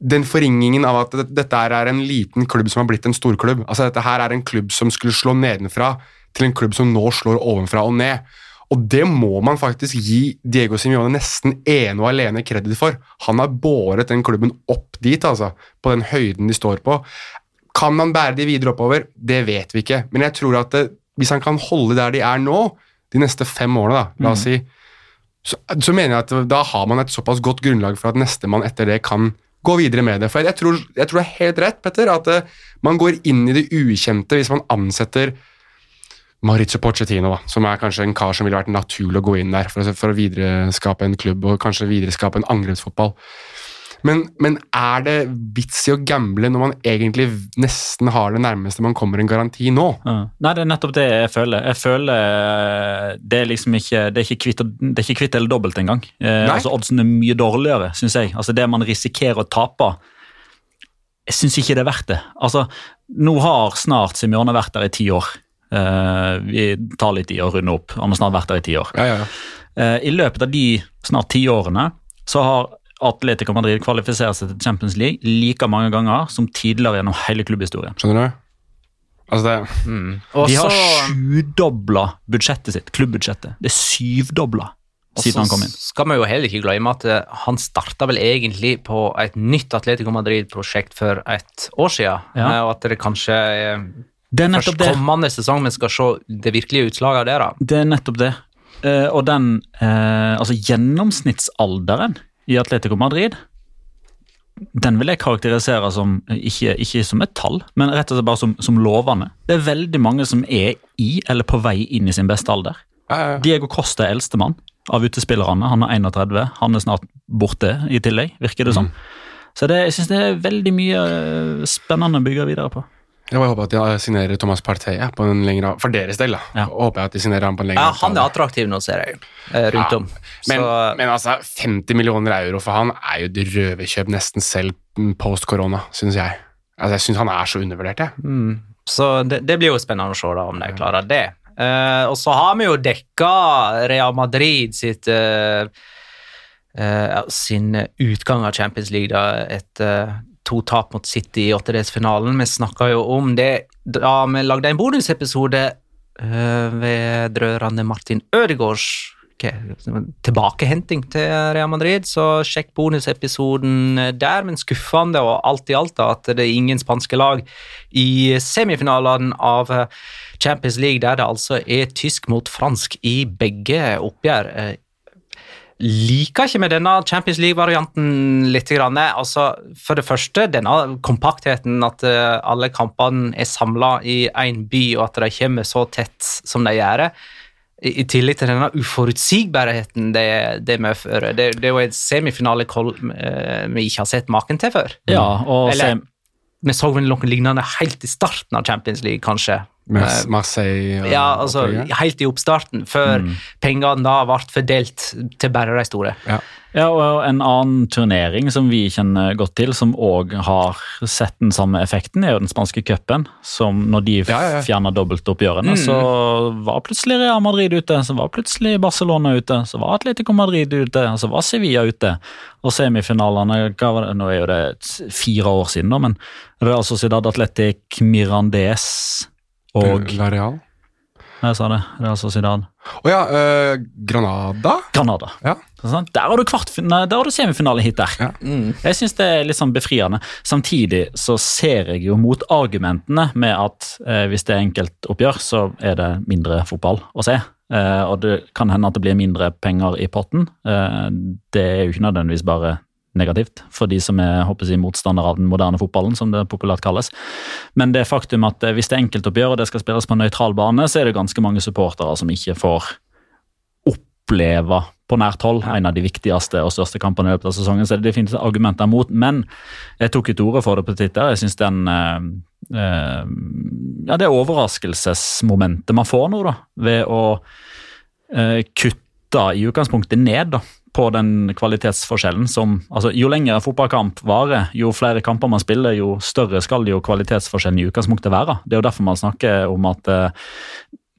den forringingen av at dette er en liten klubb som har blitt en storklubb. Altså Dette her er en klubb som skulle slå nedenfra, til en klubb som nå slår ovenfra og ned. Og det må man faktisk gi Diego Simione nesten ene og alene kreditt for. Han har båret den klubben opp dit, altså, på den høyden de står på. Kan man bære de videre oppover? Det vet vi ikke. Men jeg tror at det, hvis han kan holde der de er nå, de neste fem årene, da, la oss si, så, så mener jeg at da har man et såpass godt grunnlag for at nestemann etter det kan gå videre med det. For jeg tror, jeg tror det er helt rett, Petter, at eh, man går inn i det ukjente hvis man ansetter Maurizio Pochettino, da, som er kanskje en kar som ville vært naturlig å gå inn der for, å- for å videreskape en klubb og kanskje videreskape en angrepsfotball. Men, men er det vits i å gamble når man egentlig nesten har det nærmeste man kommer en garanti nå? Ja. Nei, det er nettopp det jeg føler. Jeg føler eh, Det er liksom ikke Det er ikke kvitt, det er ikke kvitt eller dobbelt engang. Eh, altså Oddsen er mye dårligere, syns jeg. Altså Det man risikerer å tape Jeg syns ikke det er verdt det. Altså, Nå har snart Simione vært der i ti år. Eh, vi tar litt i å runde opp. Han har snart vært der i ti år. Ja, ja, ja. Eh, I løpet av de snart ti årene så har Atletico Madrid kvalifisert seg til Champions League like mange ganger som tidligere gjennom hele klubbhistorien. Skjønner du? Altså det, Og De har sjudobla budsjettet sitt, klubbbudsjettet. Det er syvdobla siden han kom inn. skal vi jo heller ikke glemme at eh, han starta vel egentlig på et nytt Atletico Madrid-prosjekt for et år siden, Ja. og at det kanskje Det er nettopp det. kommende sesong vi skal se det virkelige utslaget av det. da. Det er nettopp det. Eh, og den eh, altså gjennomsnittsalderen i Atletico Madrid den vil jeg karakterisere som ikke, ikke som et tall, men rett og slett bare som, som lovende. Det er veldig mange som er i eller på vei inn i sin beste alder. ja, ja, ja. Diego Costa er eldstemann av utespillerne. Han er 31. Han er snart borte i tillegg, virker det som. Mm. Så det, jeg syns det er veldig mye eh, spennende å bygge videre på. Jeg håper at de signerer Thomas Partey på en lengre For deres del, da. Ja. Håper jeg at de signerer ham på en lengre Ja, Han er attraktiv nå, ser jeg, eh, rundt Ja, om. Men, Så, men altså, 50 millioner euro for han er jo et røverkjøp nesten selv post korona, syns jeg. Altså, Jeg syns han er så undervurdert, jeg. mm, så det, det blir jo spennende å se da, om de klarer det. Uh, og så har vi jo dekka Real Madrid sitt uh, uh, sin utgang av Champions League da, etter to tap mot City i åttedelsfinalen. Vi snakka jo om det da vi lagde en bonusepisode ved drørende Martin Ødegaards tilbakehenting til Real Madrid, så sjekk bonusepisoden der. Men skuffende og alt i alt da, at det er ingen spanske lag i semifinalene av Champions League, der det altså er tysk mot fransk i begge oppgjør. Liker ikke med denne Champions League-varianten litt. Altså, for det første, denne kompaktheten, at eh, alle kampene er samla i én by, og at de kommer så tett som de gjør. I, tillegg til denne uforutsigbarheten det, det medfører. Det, det er jo en semifinale eh, vi ikke har sett maken til før. Ja, og Eller, vi så vel noe lignende helt i starten av Champions League, kanskje. Med Marseille og ja, altså opplegget. helt i oppstarten, før pengene da ble fordelt til bare de store. Ja. Ja, og En annen turnering som vi kjenner godt til, som òg har sett den samme effekten, er jo den spanske cupen. Som når de Ja, ja, ja. fjerna dobbeltoppgjørene, Mm. så var plutselig Real Madrid ute, så var plutselig Barcelona ute, så var Atletico Madrid ute, og så var Sevilla ute. Og semifinalene hva var det? Nå er jo det fire år siden, da, men Real Sociedad Atletic Mirandes og La Real. Jeg sa det. Real Sociedad Å ja, eh, Granada? Granada. Ja. Der har du, kvartfin- nei, der har du semifinale hit der. Ja. Jeg syns det er litt sånn befriende. Samtidig så ser jeg jo mot argumentene med at eh, hvis det er enkeltoppgjør, så er det mindre fotball å se. Eh, og det kan hende at det blir mindre penger i potten. Eh, det er jo ikke nødvendigvis bare negativt for de som er håper jeg, motstandere av den moderne fotballen, som det populært kalles. Men det faktum at eh, hvis det er enkeltoppgjør og det skal spilles på en nøytral bane, så er det ganske mange supportere som ikke får oppleve på nært hold en av de viktigste og største kampene i løpet av sesongen. Så det er definitivt argumenter mot. Men jeg tok et ordet for det på Twitter. Jeg syns den eh, eh, Ja, det overraskelsesmomentet man får nå, da, ved å eh, kutte i utgangspunktet ned da, på den kvalitetsforskjellen som altså Jo lenger en fotballkamp varer, jo flere kamper man spiller, jo større skal jo kvalitetsforskjellen i utgangspunktet være. Det er jo derfor man snakker om at eh,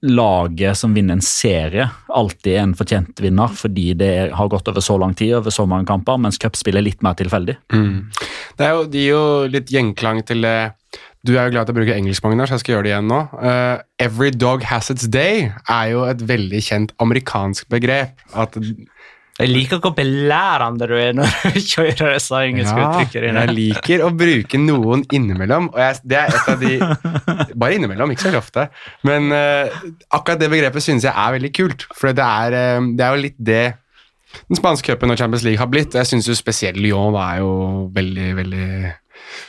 laget som vinner en serie, alltid er en fortjent vinner, fordi det har gått over så lang tid, over så mange kamper, mens cupspill er litt mer tilfeldig. Det er jo, det gir jo litt gjenklang til det Du er jo glad til å bruke engelsk, Magnar, så jeg skal gjøre det igjen nå. Uh, every dog has its day er jo et veldig kjent amerikansk begrep. At Jeg liker hvor belærende du er når du kjører disse engelske ja, uttrykkene. jeg liker å bruke noen innimellom, og jeg, det er et av de Bare innimellom, ikke så ofte. Men uh, akkurat det begrepet synes jeg er veldig kult, for det er, eh, det er jo litt det den spanske cupen og Champions League har blitt. Jeg syns jo spesielt Lyon er jo veldig, veldig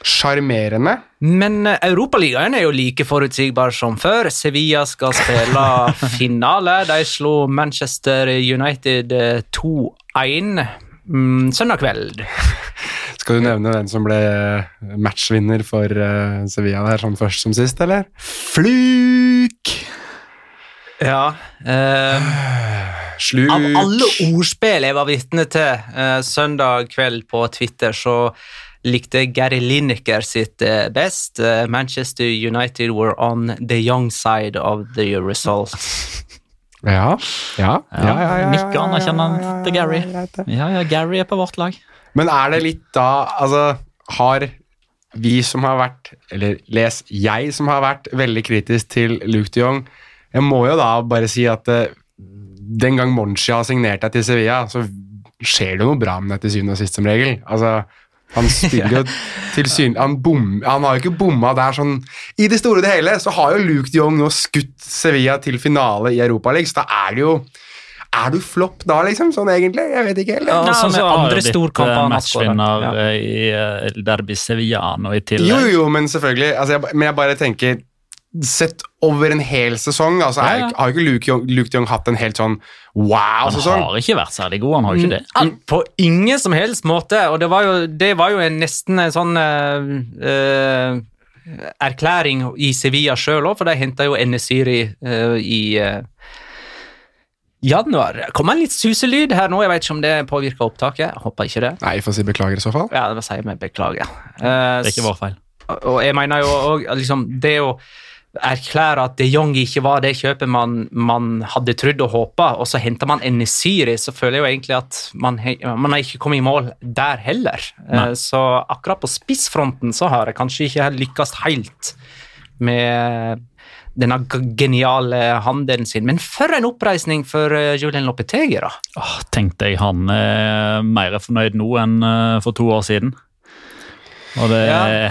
sjarmerende. Men eh, Europaligaen er jo like forutsigbar som før. Sevilla skal spille finale. De slo Manchester United eh, 2-1 mm, søndag kveld. Skal du nevne hvem som ble matchvinner for eh, Sevilla der, sånn først som sist, eller? Fluk! Ja. eh, Sluk av alle ordspill jeg var vitne til eh, søndag kveld på Twitter, så likte Gary Lineker sitt eh, best. Eh, Manchester United were on the young side of the result. Ja, ja, ja. ja, ja, Nikker anerkjennende til Gary. ja, ja, Gary er på vårt lag. Men er det litt da Altså, har vi som har vært Eller les, jeg som har vært veldig kritisk til Luke de Jong Jeg må jo da bare si at eh, den gang Monchi har signert deg til Sevilla, så skjer det noe bra med deg til syvende og sist, som regel. Altså, han spiller jo til syn... Han, han har jo ikke bomma der sånn I det store og det hele så har jo Luke de Jong nå skutt Sevilla til finale i Europaligaen, så da er det jo Er du flopp da, liksom? Sånn egentlig? Jeg vet ikke helt. Ja, og så med andre storkamper eh, han. Matchvinner Ja. eh, i eh, Derby Sevillano i tillegg. Jo, jo, men selvfølgelig. Altså, jeg, men jeg bare tenker Sett over en hel sesong, altså, ja, Ja, Jeg, har ikke Luke Young, Luke Young, hatt en helt sånn wow-sesong. Han har ikke vært særlig god, han har jo ikke det. Han, på ingen som helst måte, og det var jo, det var jo en, nesten en sånn uh, uh, erklæring i Sevilla sjøl òg, for de henta jo Enesiri uh, i eh, januar. Kom en litt suselyd her nå, jeg vet ikke om det påvirker opptaket. Jeg håper ikke det. Nei, får si beklager i så fall. Ja, det sier vi beklager. Eh, Det er ikke vår feil. og jeg mener jo òg liksom, Det jo erklærer at de Jong ikke var det kjøpet man, man hadde trodd og håpa, og så henter man Enesiri, så føler jeg jo egentlig at man, man har ikke kommet i mål der heller. Nei. Eh, Så akkurat på spissfronten så har jeg kanskje ikke lykkes helt med denne geniale handelen sin. Men for en oppreisning for eh, Julian Lopetegi, da. Åh, tenkte jeg han er mer fornøyd nå enn eh, for to år siden. Og det, Ja. ja.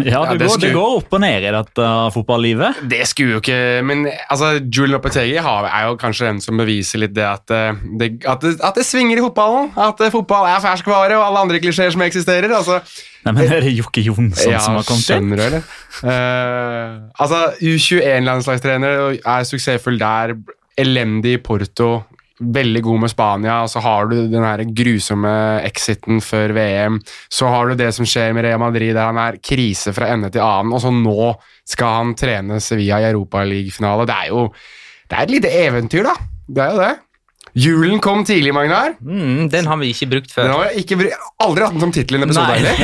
Ja, det, det går, det går opp og ned i dette fotballivet. Det skulle jo ikke Men altså, Julian Lopetegi er jo kanskje den som beviser litt det at det, at det, at det svinger i fotballen. At eh, fotball er ferskvare, og alle andre klisjeer som eksisterer. altså Nei, men Er det Jokke Jonsson Ja, som har kommet inn? skjønner eller? Eh, altså, U21-landslagstrener er suksessfull der. Elendig i Porto. Veldig god med Spania. Og så har du den her grusomme exiten før VM. Så har du det som skjer med Real Madrid, der han er krise fra ende til annen. Og så nå skal han trene Sevilla i Europaligafinale. Det er jo det er et lite eventyr, da. Det er jo det. Julen kom tidlig, Magnar. Mm, den har vi ikke brukt før. Den har vi ikke, bry- aldri hatt den som tittel i en episode. Heller.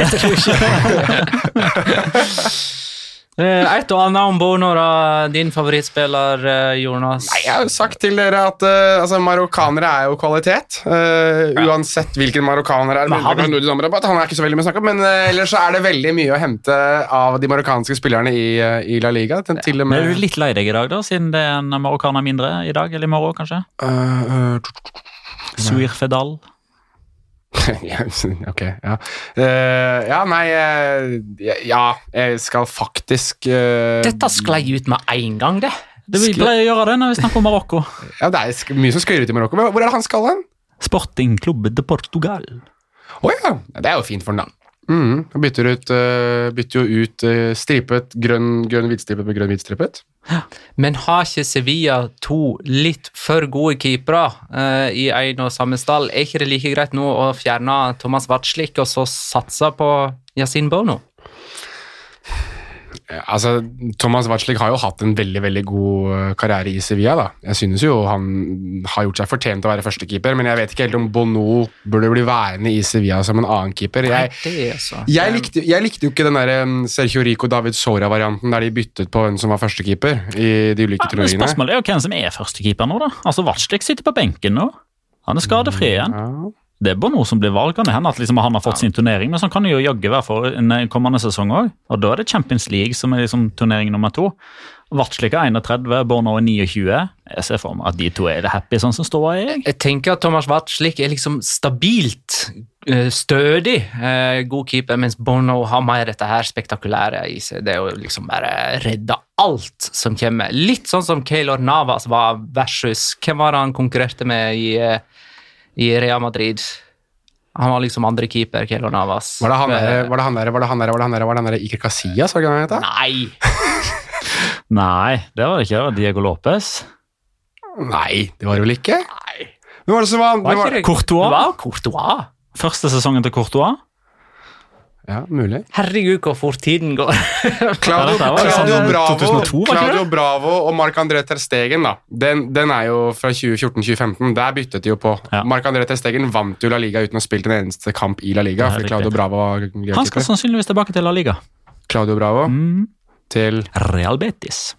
Et og annet om Bono, da. Din favorittspiller, eh, Jonas. Nei, Jeg har jo sagt til dere at uh, altså, marokkanere er jo kvalitet. eh, Uansett hvilken marokkaner er. Men har vi- Han er ikke så veldig mye å snakke om, men uh, ellers så er det veldig mye å hente av de marokkanske spillerne i, eh, i La Liga. Til og Men er med du litt lei deg i dag, da, siden det er en marokkaner mindre i dag? Eller i morgen, kanskje? Uh, eh, Suir Fedal. ja, ok, ja. Uh, ja, nei uh, Ja, jeg skal faktisk uh, Dette sklei ut med en gang, det. Det Vi pleier å gjøre det når vi snakker om Marokko. Ja, Det er mye som skøyer ut i Marokko. Men hvor er det han skal hen? Sporting Club de Portugal. Å ja. Det er jo fint for navn da. Mm, bytter, ut, eh, bytter jo ut eh, stripet grønn, grønn hvitstripet med grønn hvitstripet. Men har ikke Sevilla to litt for gode keepere uh, i en og samme stall? Er ikke det like greit nå å fjerne Thomas Watzlik og så satse på Yasin Bono? Eh, Altså, Thomas Watzlik har jo hatt en veldig veldig god eh, karriere i Sevilla. da. Jeg synes jo han har gjort seg fortjent til å være førstekeeper, men jeg vet ikke helt om Bono burde bli værende i Sevilla som en annen keeper. Jeg, Nei, det er så. jeg, likte, jeg likte jo ikke den der Sergio Rico David Sora-varianten der de byttet på hvem som var førstekeeper i de ulike Ja, turneringene. spørsmålet er jo hvem som er førstekeeper nå, da. Altså, Vatslik sitter på benken nå. Han er skadefri igjen. Ja. Det er Bono som blir valgende. Hende at liksom han har fått sin turnering, men sånn kan det jo jaggu være for en eh, kommende sesong òg. Og da er det Champions League som er liksom turnering nummer to. Vatslik er 31, Bono er 29. Jeg ser for meg at de to er det happy sånn som står jeg. Jeg tenker at Thomas Watzlik er liksom stabilt, eh, stødig eh, god keeper, mens Bono har mer dette her spektakulære i seg. Det jo liksom bare redde alt som kommer. Litt sånn som Keylor Navas var versus Hvem var det han konkurrerte med i, i Real Madrid? Han var liksom andre keeper, Kelo Navas. Var det han der, Eh, var det han der, var det han der, var det han der, var det han der Iker Casillas, var det han het? Nei! Nei, det var det ikke. Det var Diego Lopez. Nei, det var det vel ikke? Nei. Hvem var det som var, Var det var, Courtois? Det var Courtois. Første sesongen til Courtois. Ja, mulig. Herregud, hvor fort tiden går. Claudio, Ja, Claudio, sånn Bravo, 2002, var ikke det? Claudio Bravo og Marc-André Ter Stegen, da. Den, den er jo fra 2014-2015. Der byttet de jo på. Ja. Marc-André Ter Stegen vant jo La Liga uten å ha spilt en eneste kamp i La Liga. Ja, fordi. Claudio Bravo var Han skal sannsynligvis tilbake til La Liga. Claudio Bravo Mm. til Real Betis.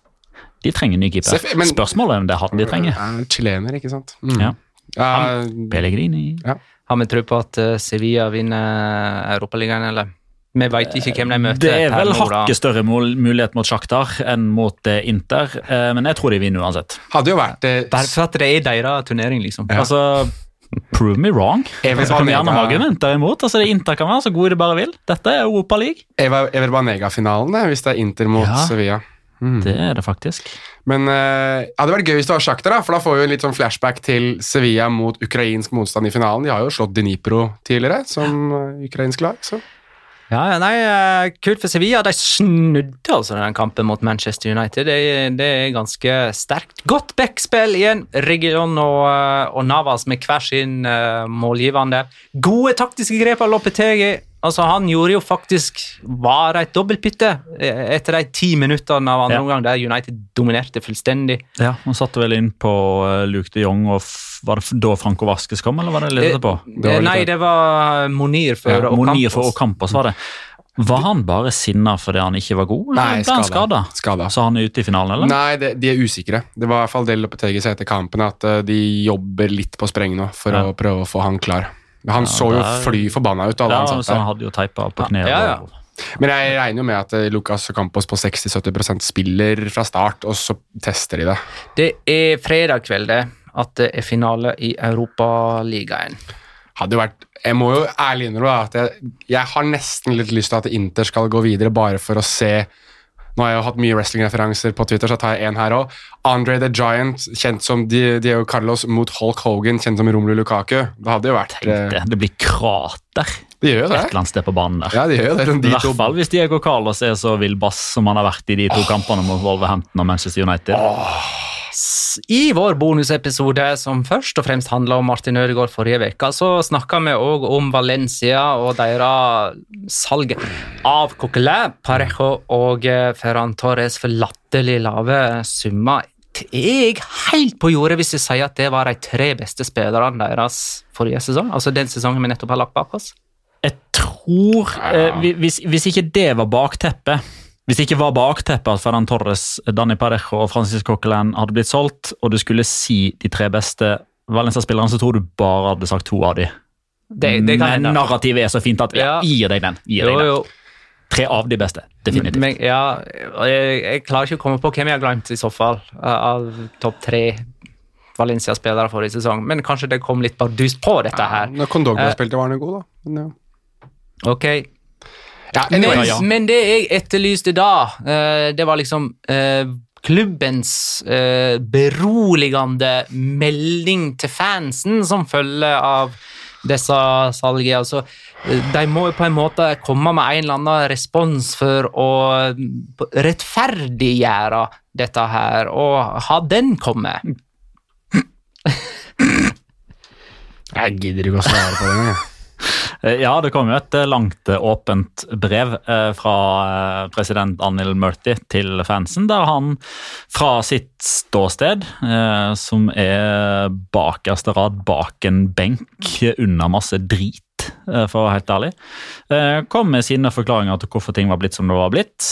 De trenger ny keeper. Men- Spørsmålet er om det er han de trenger. Er chilener, ikke sant? Mm. Ja. Uh, Pellegrini. Har vi tro på at eh, Sevilla vinner Europaligaen, eller? Vi veit ikke hvem de møter. Det er vel hakket større mulighet mot Shakhtar enn mot eh, Inter, eh, men jeg tror de vinner uansett. hadde jo vært eh, Derfor for at det er deres turnering, liksom. Ja. Altså, prove me wrong. Jeg Så kan vi gjerne ha Banega- argumenter imot. Altså, det Inter kan være så gode de bare vil. Dette er Europa League. Eva- Ever Banega-finalen, det, hvis det er Inter mot Ja. Sevilla. Mm. Det er det faktisk. Men uh, ja, det hadde vært gøy hvis det var Shakhtar, da, for da får vi en litt sånn flashback til Sevilla mot ukrainsk motstand i finalen. De har jo slått Dnipro tidligere, som ukrainsk lag. så... Ja, nei, eh, Kult for Sevilla. De snudde altså den kampen mot Manchester United. Det, det er ganske sterkt. Godt backspill igjen. Region og, eh, og Navas med hver sin uh, målgivende. Gode taktiske grep av Lopetegi. Altså, han gjorde jo faktisk bare et dobbeltbytte eh, etter de ti minuttene av andre Ja. omgang, der United dominerte fullstendig? Ja, Han satte vel inn på eh, Luke de Jong, og f var det da Franco Vaskes kom, eller var det litt etterpå? Det var Eh, Nei, det. det var Monir for Ja. Monier for Ocampos var det. Var han bare sinna fordi han ikke var god? Nei, eller ble han skada? skada. Så han er ute i finalen, eller? Nei, det, de er usikre. Det var i hvert fall det Lopetegi sa etter kampen, at eh, de jobber litt på spreng nå for Ja. å prøve å få han klar. Han Ja, så jo det er- fly forbanna ut. da, Ja, han så han hadde jo teipa på kneet. Ja, ja. Men jeg regner jo med at eh, Lucas Campos på 60-70% spiller fra start, og så tester de det. Det er fredag kveld, det. At det er finale i Europaligaen. Hadde jo vært Jeg må jo ærlig innrømme at jeg, jeg har nesten litt lyst til at Inter skal gå videre, bare for å se Nå har jeg jo hatt mye wrestling-referanser på Twitter, så tar jeg en her òg. Andre the Giant, kjent som Di- Diego Carlos mot Hulk Hogan, kjent som Romelu Lukaku. Det hadde jo vært Tenk det, eh, det blir krater De gjør jo et det. eller annet sted på banen der. Ja, de gjør det. det. I De hvert to fall hvis Diego Carlos er så villbass som han har vært i de to kampene mot Wolverhampton og Manchester United. Oh. I vår bonusepisode, som først og fremst handla om Martin Ødegaard forrige uke, så snakka vi òg om Valencia og deres salg av Coquelin, Parejo og eh, Ferran Torres for latterlig lave summer. Er jeg helt på jordet hvis jeg sier at det var de tre beste spillerne deres forrige sesong? Altså den sesongen vi nettopp har lagt bak oss? Tror eh, hvis, hvis ikke det var bakteppet Hvis det ikke var bakteppet at Ferran Torres, Dani Parejo og Francis Coquelin hadde blitt solgt, og du skulle si de tre beste Valencia-spillerne, så tror du bare hadde sagt to av de. Det, det Men hende. narrativet er så fint at Ja. gir deg den. Gir Jo, deg den. jo. Tre av de beste, definitivt. Men, ja, jeg, jeg klarer ikke å komme på hvem jeg har glemt i så fall, av topp tre Valencia-spillere forrige sesong. Men kanskje det kom litt bardust på dette her. Når Kondogba Eh. spilte, var han god, da. Men, ja. Ok. Ja, Men, ja. men det jeg etterlyste da, eh, det var liksom eh, klubbens eh, beroligende melding til fansen som følge av disse salgene. Altså, de må jo på en måte komme med en eller annen respons for å rettferdiggjøre dette her, og har den kommet? Jeg gidder ikke å svare på det. jeg. Eh, Ja, det kom jo et eh, langt, eh, åpent brev fra president Anil Murti til fansen, der han fra sitt ståsted, som er bakerste rad bak en benk under masse drit, for å være helt ærlig, kom med sine forklaringer til hvorfor ting var blitt som det var blitt.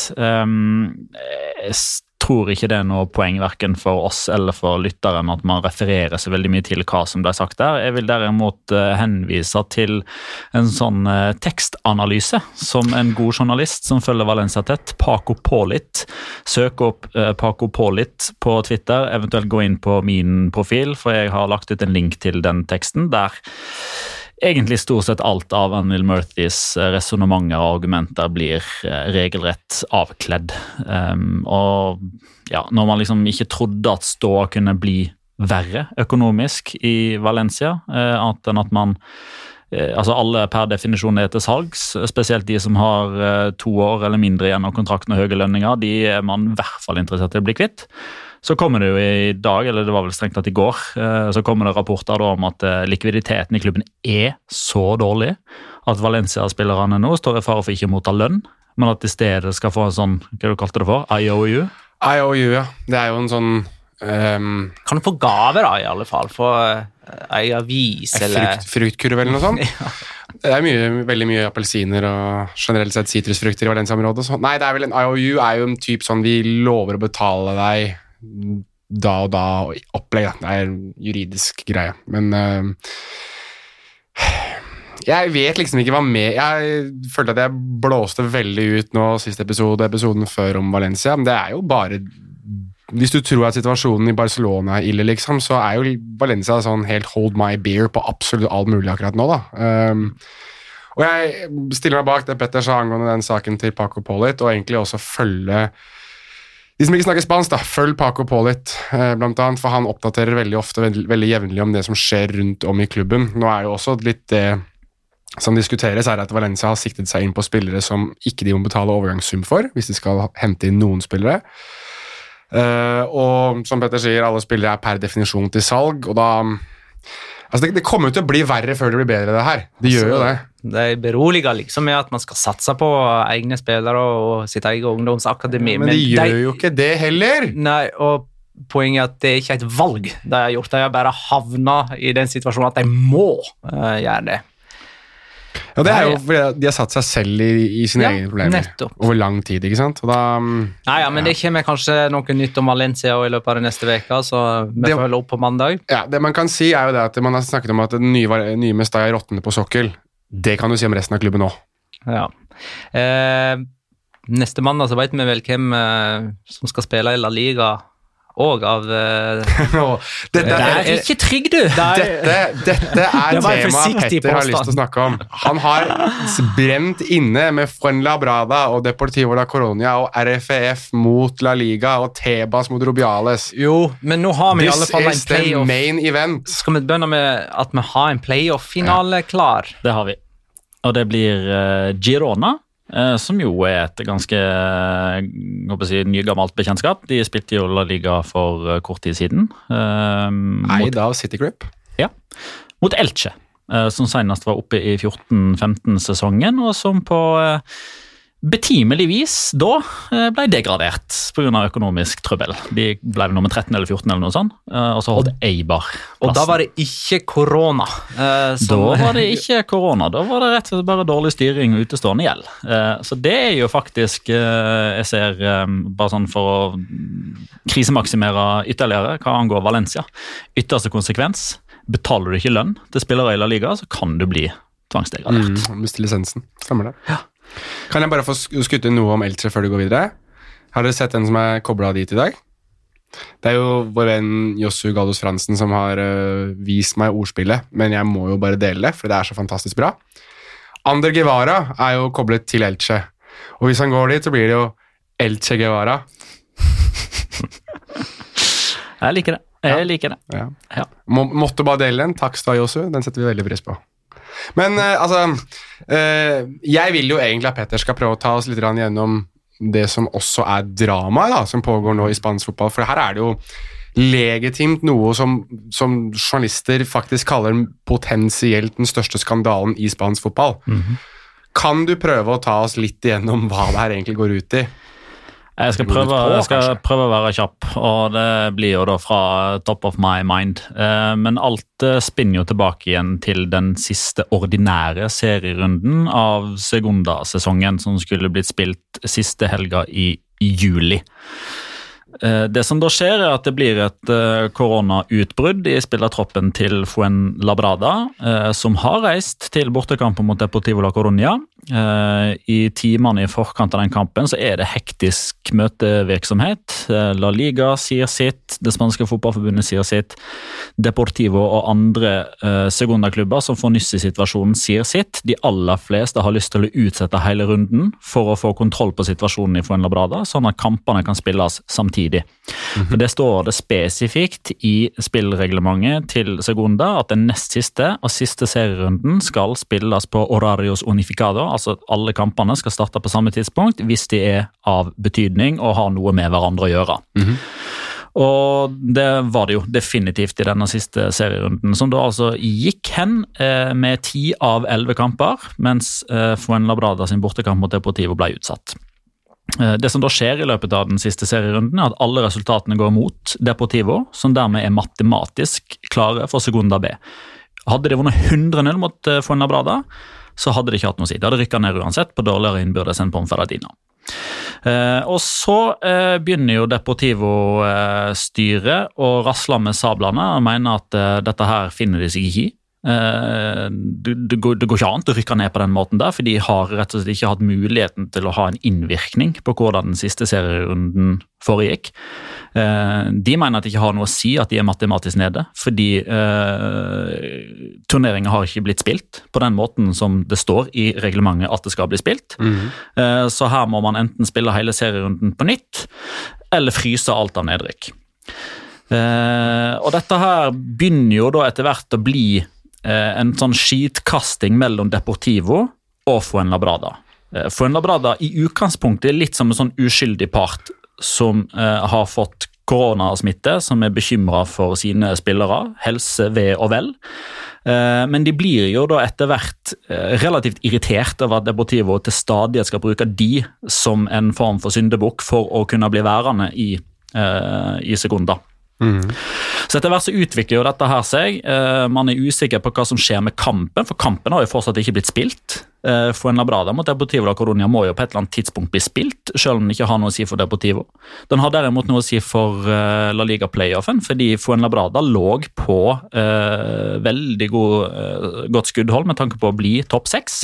Tror ikke det er noe poeng verken for oss eller for lytteren at man refererer så veldig mye til hva som ble sagt der. Jeg vil derimot eh, henvise til en sånn eh, tekstanalyse som en god journalist som følger Valencia tett, Paco Paulit. Søk opp eh, Paco Polit på Twitter, eventuelt gå inn på min profil, for jeg har lagt ut en link til den teksten der egentlig stort sett alt av Anil Murthys resonnementer og argumenter blir eh, regelrett avkledd. Um, og ja, når man liksom ikke trodde at ståa kunne bli verre økonomisk i Valencia, uh, annet enn at man eh, Altså Alle per definisjon er til salgs, spesielt de som har eh, to år eller mindre igjen av kontrakten og høye lønninger. De er man i hvert fall interessert i å bli kvitt. Så kommer det jo i dag, eller det var vel strengt tatt i går, eh, så kommer det rapporter om at eh, likviditeten i klubben er så dårlig at Valencia-spillerne nå står i fare for ikke å motta lønn, men at i stedet skal få en sånn, hva du kalte det for, IOU. IOU, ja. Det er jo en sånn Um, Kan du få gaver, da, i alle fall? Få eh, ei avis, en eller frukt, fruktkurv eller noe sånt. Det er mye, veldig mye appelsiner og generelt sett sitrusfrukter i Valencia-området. Nei, det er vel en IOU er jo en type sånn vi lover å betale deg da og da opplegg. Det er juridisk greie. Men uh, jeg vet liksom ikke hva med Jeg følte at jeg blåste veldig ut nå siste episode, episoden før om Valencia, men det er jo bare Hvis du tror at situasjonen i Barcelona er ille, liksom, så er jo Valencia sånn helt hold my beer på absolutt alt mulig akkurat nå, da. Um, og jeg stiller meg bak det Petter sa angående den saken til Paco Pollitt, og egentlig også følge de som ikke snakker spansk, da, følg Paco på litt, blant annet, for han oppdaterer veldig ofte veldig, veldig jevnlig om det som skjer rundt om i klubben. Nå er jo også litt det som diskuteres, er at Valencia har siktet seg inn på spillere som ikke de må betale overgangssum for, hvis de skal hente inn noen spillere. Eh, og som Petter sier, alle spillere er per definisjon til salg, og da Altså, det, det kommer jo til å bli verre før det blir bedre, det her. Det gjør jo det. De beroliger liksom med at man skal satse på egne spillere og sitt eget ungdomsakademi. Men de gjør jo ikke det heller! Nei, og poenget er at det er ikke et valg de har gjort. De har bare havna i den situasjonen at de må uh, gjøre det. Ja, det er jo fordi de har satt seg selv i, i sine Ja, egne problemer nettopp. over lang tid, ikke sant? Og da mm, Nei, ja, men det kommer kanskje noe nytt om Valencia i løpet av den neste uka, så vi Det- får opp på mandag. Ja, det man kan si er jo det at man har snakket om at den nye, nye Mestalla råtner på sokkel. Det kan du si om resten av klubben òg. Ja. Eh, neste mandag så vet vi vel hvem eh, som skal spille i La Liga òg, av uh, Det er- ikke trygg, du! dette, dette er temaet Petter har lyst til å snakke om. Han har brent inne med Fuenlabrada og Deportivo la Coronia og RFEF mot La Liga og Tebas mot Rubiales. Jo, men nå har vi i alle fall en is the playoff. main event. Skal vi begynne med at vi har en playoff-finale klar? Det har vi. Og det blir uh, Girona, som jo er et ganske uh, si, nygammelt bekjentskap. De spilte jo La Liga for eh, kort tid siden. eh, mot, Eid av City Group. mot Elche, eh, som senest var oppe i 14-15-sesongen, og som på eh, betimelig vis da eh, ble degradert pga. økonomisk trøbbel. De ble nummer 13 eller 14 eller noe sånt, eh, og så holdt Eibar Og da var det ikke korona. eh, Da var det ikke korona, da var det rett og slett bare dårlig styring og utestående gjeld. Eh, Så det er jo faktisk, eh, jeg ser eh, bare sånn for å krisemaksimere ytterligere hva angår Valencia. Ytterste konsekvens, betaler du ikke lønn til spillere i La Liga, så kan du bli tvangsdegradert. Mm, Miste lisensen. Stemmer det. Kan jeg bare få sk- skutt inn noe om Elche før du går videre? Har dere sett den som er kobla dit i dag? Det er jo vår venn Jossu Gallus Fransen som har uh, vist meg ordspillet, men jeg må jo bare dele det, for det er så fantastisk bra. Ander Guevara er jo koblet til Elche, og hvis han går dit, så blir det jo Elche Guevara. Jeg liker det. Jeg liker det. Ja. Ja. Må, måtte bare dele den. Takk skal du ha, Josu. Den setter vi veldig pris på. Men eh, altså eh, Jeg vil jo egentlig at Petter skal prøve å ta oss litt gjennom det som også er dramaet som pågår nå i spansk fotball. For her er det jo legitimt noe som, som journalister faktisk kaller potensielt den største skandalen i spansk fotball. Kan du prøve å ta oss litt igjennom hva det her egentlig går ut i? Jeg skal, prøve, jeg skal prøve å være kjapp, og det blir jo da fra top of my mind. Eh, Men alt eh, spinner jo tilbake igjen til den siste ordinære serierunden av Segunda-sesongen, som skulle blitt spilt siste helga i juli. Eh, Det som da skjer, er at det blir et koronautbrudd i spillertroppen til Fuen Labrada, som har reist til bortekampen mot Deportivo la Coruña. Eh, I timene i forkant av den kampen så er det hektisk møtevirksomhet. Eh, La Liga sier sitt, det spanske fotballforbundet sier sitt. Deportivo og andre sekundaklubber segundaklubber som får nyss i situasjonen, sier sitt. De aller fleste har lyst til å utsette hele runden for å få kontroll på situasjonen i Fuenlabrada, sånn at kampene kan spilles samtidig. For Det står det spesifikt i spillreglementet til Segunda at den nest siste og siste serierunden skal spilles på horarios unificado, altså at alle kampene skal starte på samme tidspunkt hvis de er av betydning og har noe med hverandre å gjøre. Og det var det jo definitivt i denne siste serierunden, som da altså gikk hen eh, med ti av elleve kamper, mens eh, Fuenlabrada sin bortekamp mot Deportivo ble utsatt. Eh, Det som da skjer i løpet av den siste serierunden, er at alle resultatene går mot Deportivo, som dermed er matematisk klare for Segunda B. Hadde de vunnet 100-0 mot eh, Fuenlabrada, så hadde de ikke hatt noe å si. De hadde rykka ned uansett, på dårligere innbyrdes enn Ponferradina. Eh, og så eh, begynner jo Deportivo-styret å rasle med sablene og mener at eh, dette her finner de seg ikke i. Eh, det, det, går, det går ikke an å rykke ned på den måten der, for de har rett og slett ikke hatt muligheten til å ha en innvirkning på hvordan den siste serierunden foregikk. Eh, de mener at det ikke har noe å si at de er matematisk nede, fordi eh, turneringen har ikke blitt spilt på den måten som det står i reglementet at det skal bli spilt. Eh, så her må man enten spille hele serierunden på nytt, eller fryse alt av nedrykk. Eh, og dette her begynner jo da etter hvert å bli en sånn skitkasting mellom Deportivo og Fuenlabrada. Eh, Fuenlabrada i utgangspunktet er litt som en sånn uskyldig part som eh, har fått koronasmitte, som er bekymra for sine spillere, helse, ve og vel. Eh, Men de blir jo da etter hvert eh, relativt irritert over at Deportivo til stadighet skal bruke de som en form for syndebukk for å kunne bli værende i, i i Segunda. Så etter hvert så utvikler jo dette her seg. Eh, man er usikker på hva som skjer med kampen, for kampen har jo fortsatt ikke blitt spilt. For en Labrada mot Deportivo da Coronia må jo på et eller annet tidspunkt bli spilt, selv om den ikke har noe å si for Deportivo. Den har derimot noe å si for eh, La Liga playoffen, fordi Fuenlabrada lå på eh, veldig god, eh, godt skuddhold med tanke på å bli topp seks.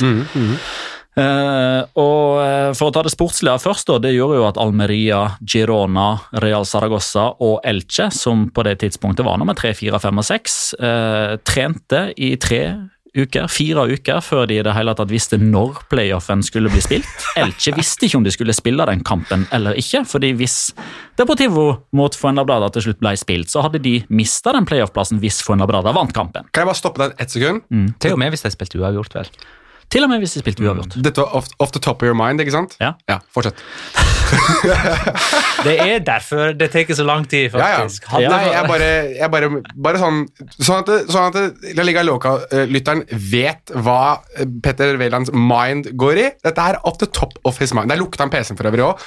Eh, og uh, For å ta det sportslige først, da, det gjorde jo at Almeria, Girona, Real Zaragoza og Elche, som på det tidspunktet var nummer tre, fire, fem og seks, uh, trente i tre uker, fire uker før de i det hele tatt visste når playoffen skulle bli spilt. Elche visste ikke om de skulle spille den kampen eller ikke, fordi hvis Deportivo mot Fuenlabrada til slutt ble spilt, så hadde de mista den playoff-plassen hvis Fuenlabrada vant kampen. Kan jeg bare stoppe deg ett sekund? Til og med hvis de spilte uavgjort, vel. Til og med hvis de spilte uavgjort. Dette var off, off the top of your mind, ikke sant? Ja. Ja, fortsett. Det er derfor det tar så lang tid, Ja, ja. faktisk. Nei, jeg bare, jeg bare, bare sånn Sånn at, sånn at La Liga Loca-lytteren vet hva eh, Petter Wælands mind går i. Dette er off the top of his mind. Der lukta han PC-en for øvrig òg.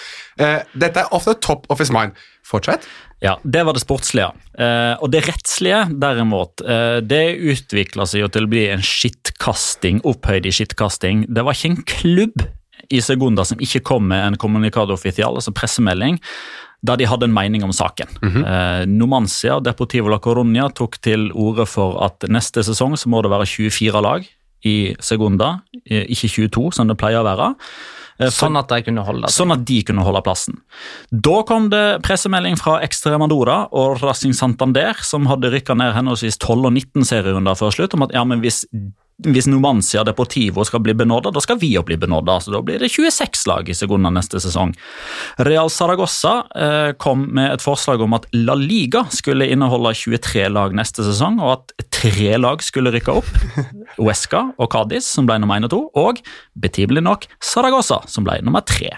dette er off the top of his mind. Fortsett. Ja, Det var det sportslige. Eh, og det rettslige, derimot, eh, det utvikla seg jo til å bli en skittkasting, opphøyd i skittkasting. Det var ikke en klubb i Segunda som ikke kom med en kommunikado official, altså pressemelding, der de hadde en mening om saken. eh, Nomancia og Deportivo la Coruña tok til orde for at neste sesong så må det være 24 lag i Segunda, eh, ikke 22 som det pleier å være. Eh, Sånn at de kunne holde seg. Sånn at de kunne holde plassen. Da kom det pressemelding fra Extremadora og Racing Santander, som hadde rykka ned henholdsvis 12 og 19 serierunder før slutt, om at ja, men hvis, hvis Numancia Deportivo skal bli benåda, da skal vi òg bli benåda. Så da blir det 26 lag i Segunda neste sesong. Real Saragossa eh, kom med et forslag om at La Liga skulle inneholde 23 lag neste sesong, og at tre lag skulle rykke opp. Uesca og Cádiz, som ble nummer 1 og 2, og betimelig nok Saragossa, som ble nummer 3.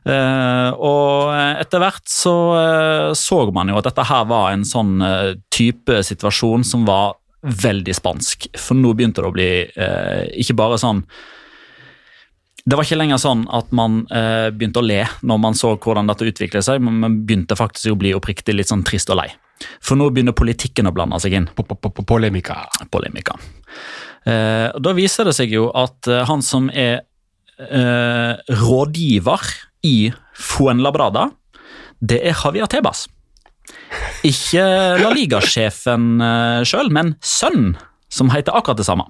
Uh, og etter hvert så uh, så man jo at dette her var en sånn uh, type situasjon som var veldig spansk. For nå begynte det å bli eh, ikke bare sånn det var ikke lenger sånn at man eh, begynte å le når man så hvordan dette utviklet seg, men man begynte faktisk å bli oppriktig litt sånn trist og lei. For nå begynner politikken å blande seg inn Polemika. polemika. Eh, da viser det seg jo at eh, han som er eh, rådgiver i Fuenlabrada, det er Javier Tebas. Ikke La Liga-sjefen eh, sjøl, men sønnen, som heter akkurat det samme.